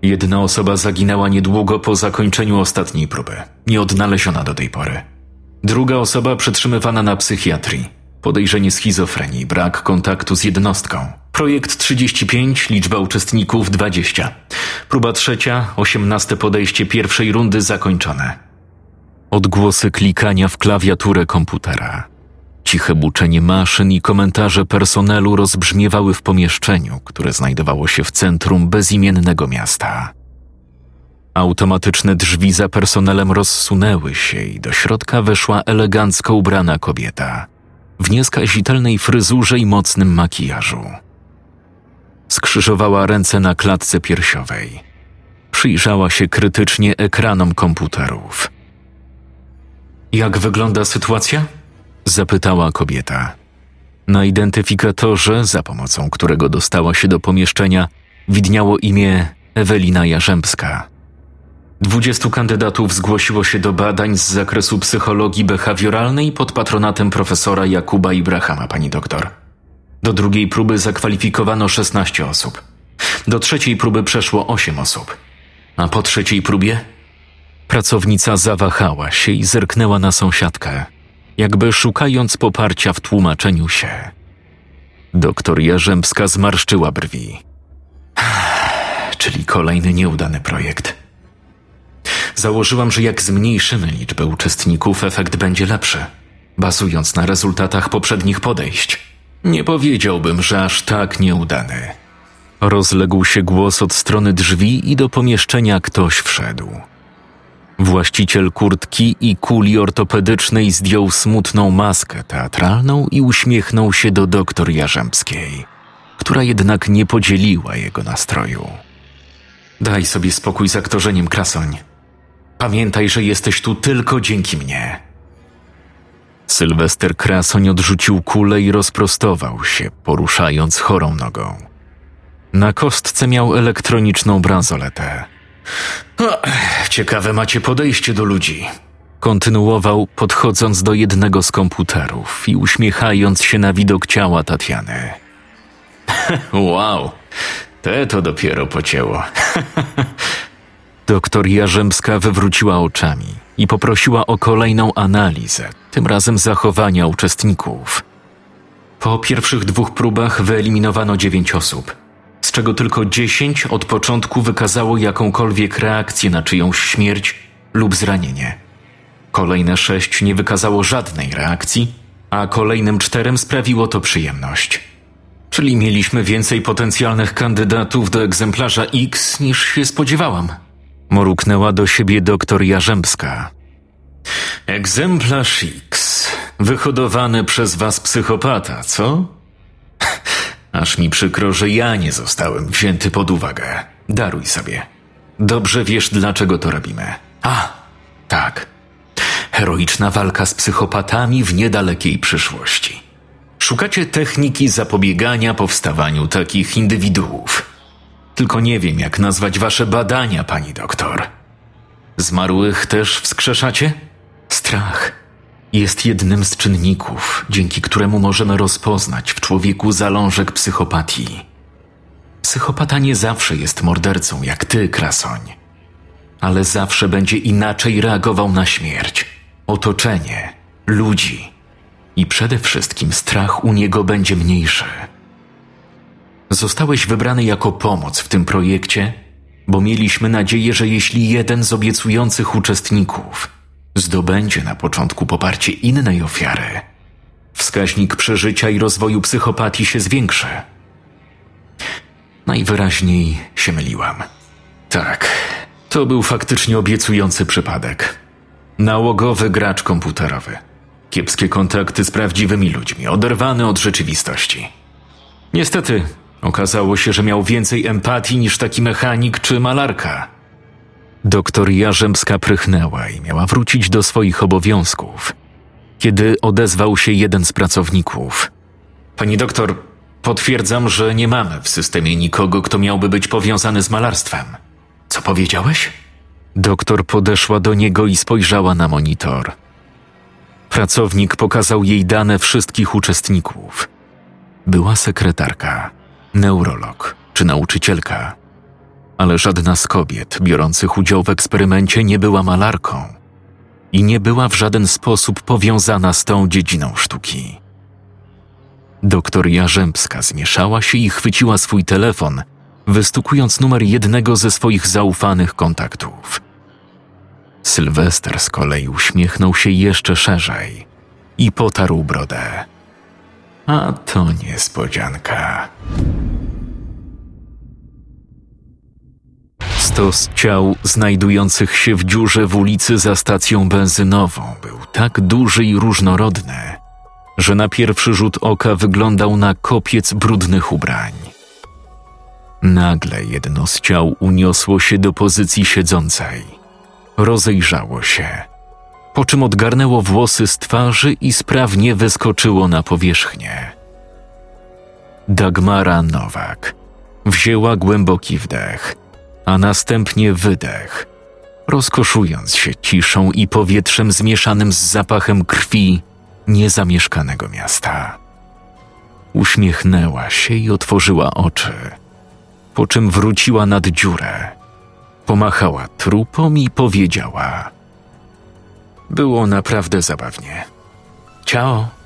Jedna osoba zaginęła niedługo po zakończeniu ostatniej próby. Nie odnaleziona do tej pory. Druga osoba przetrzymywana na psychiatrii. Podejrzenie schizofrenii, brak kontaktu z jednostką. Projekt 35, liczba uczestników 20. Próba trzecia, 18 podejście pierwszej rundy zakończone. Odgłosy klikania w klawiaturę komputera. Ciche buczenie maszyn i komentarze personelu rozbrzmiewały w pomieszczeniu, które znajdowało się w centrum bezimiennego miasta. Automatyczne drzwi za personelem rozsunęły się i do środka weszła elegancko ubrana kobieta w nieskazitelnej fryzurze i mocnym makijażu. Skrzyżowała ręce na klatce piersiowej. Przyjrzała się krytycznie ekranom komputerów. Jak wygląda sytuacja? Zapytała kobieta. Na identyfikatorze, za pomocą którego dostała się do pomieszczenia, widniało imię Ewelina Jarzębska. Dwudziestu kandydatów zgłosiło się do badań z zakresu psychologii behawioralnej pod patronatem profesora Jakuba Ibrahama, pani doktor. Do drugiej próby zakwalifikowano 16 osób. Do trzeciej próby przeszło 8 osób. A po trzeciej próbie? Pracownica zawahała się i zerknęła na sąsiadkę, jakby szukając poparcia w tłumaczeniu się. Doktor Jarzębska zmarszczyła brwi. Czyli kolejny nieudany projekt. Założyłam, że jak zmniejszymy liczbę uczestników, efekt będzie lepszy, bazując na rezultatach poprzednich podejść. Nie powiedziałbym, że aż tak nieudany. Rozległ się głos od strony drzwi i do pomieszczenia ktoś wszedł. Właściciel kurtki i kuli ortopedycznej zdjął smutną maskę teatralną i uśmiechnął się do doktor Jarzębskiej, która jednak nie podzieliła jego nastroju. Daj sobie spokój z aktorzeniem, Krasoń. Pamiętaj, że jesteś tu tylko dzięki mnie. Sylwester Krasoń odrzucił kulę i rozprostował się, poruszając chorą nogą. Na kostce miał elektroniczną bransoletę. O, ciekawe macie podejście do ludzi. Kontynuował, podchodząc do jednego z komputerów i uśmiechając się na widok ciała Tatiany. wow, te to dopiero pocięło. Doktor Jarzębska wywróciła oczami i poprosiła o kolejną analizę, tym razem zachowania uczestników. Po pierwszych dwóch próbach wyeliminowano dziewięć osób, czego tylko dziesięć od początku wykazało jakąkolwiek reakcję na czyjąś śmierć lub zranienie. Kolejne sześć nie wykazało żadnej reakcji, a kolejnym czterem sprawiło to przyjemność. Czyli mieliśmy więcej potencjalnych kandydatów do egzemplarza X niż się spodziewałam. Mruknęła do siebie doktor Jarzębska. Egzemplarz X. Wyhodowany przez was psychopata, co? Aż mi przykro, że ja nie zostałem wzięty pod uwagę. Daruj sobie. Dobrze wiesz, dlaczego to robimy. A, tak. Heroiczna walka z psychopatami w niedalekiej przyszłości. Szukacie techniki zapobiegania powstawaniu takich indywiduów. Tylko nie wiem, jak nazwać wasze badania, pani doktor. Zmarłych też wskrzeszacie? Strach jest jednym z czynników, dzięki któremu możemy rozpoznać w człowieku zalążek psychopatii. Psychopata nie zawsze jest mordercą, jak ty, Krasoń, ale zawsze będzie inaczej reagował na śmierć, otoczenie, ludzi i przede wszystkim strach u niego będzie mniejszy. Zostałeś wybrany jako pomoc w tym projekcie, bo mieliśmy nadzieję, że jeśli jeden z obiecujących uczestników zdobędzie na początku poparcie innej ofiary, wskaźnik przeżycia i rozwoju psychopatii się zwiększy. Najwyraźniej się myliłam. Tak, to był faktycznie obiecujący przypadek. Nałogowy gracz komputerowy. Kiepskie kontakty z prawdziwymi ludźmi, oderwany od rzeczywistości. Niestety, okazało się, że miał więcej empatii niż taki mechanik czy malarka. Doktor Jarzębska prychnęła i miała wrócić do swoich obowiązków, kiedy odezwał się jeden z pracowników. Pani doktor, potwierdzam, że nie mamy w systemie nikogo, kto miałby być powiązany z malarstwem. Co powiedziałeś? Doktor podeszła do niego i spojrzała na monitor. Pracownik pokazał jej dane wszystkich uczestników. Była sekretarka, neurolog czy nauczycielka, ale żadna z kobiet biorących udział w eksperymencie nie była malarką i nie była w żaden sposób powiązana z tą dziedziną sztuki. Doktor Jarzębska zmieszała się i chwyciła swój telefon, wystukując numer jednego ze swoich zaufanych kontaktów. Sylwester z kolei uśmiechnął się jeszcze szerzej i potarł brodę. A to niespodzianka. Stos ciał znajdujących się w dziurze w ulicy za stacją benzynową był tak duży i różnorodny, że na pierwszy rzut oka wyglądał na kopiec brudnych ubrań. Nagle jedno z ciał uniosło się do pozycji siedzącej. Rozejrzało się, po czym odgarnęło włosy z twarzy i sprawnie wyskoczyło na powierzchnię. Dagmara Nowak wzięła głęboki wdech, a następnie wydech, rozkoszując się ciszą i powietrzem zmieszanym z zapachem krwi niezamieszkanego miasta. Uśmiechnęła się i otworzyła oczy, po czym wróciła nad dziurę. Pomachała trupom i powiedziała: Było naprawdę zabawnie. Ciao.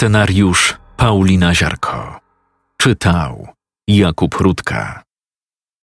Scenariusz Paulina Ziarko. Czytał Jakub Rutka.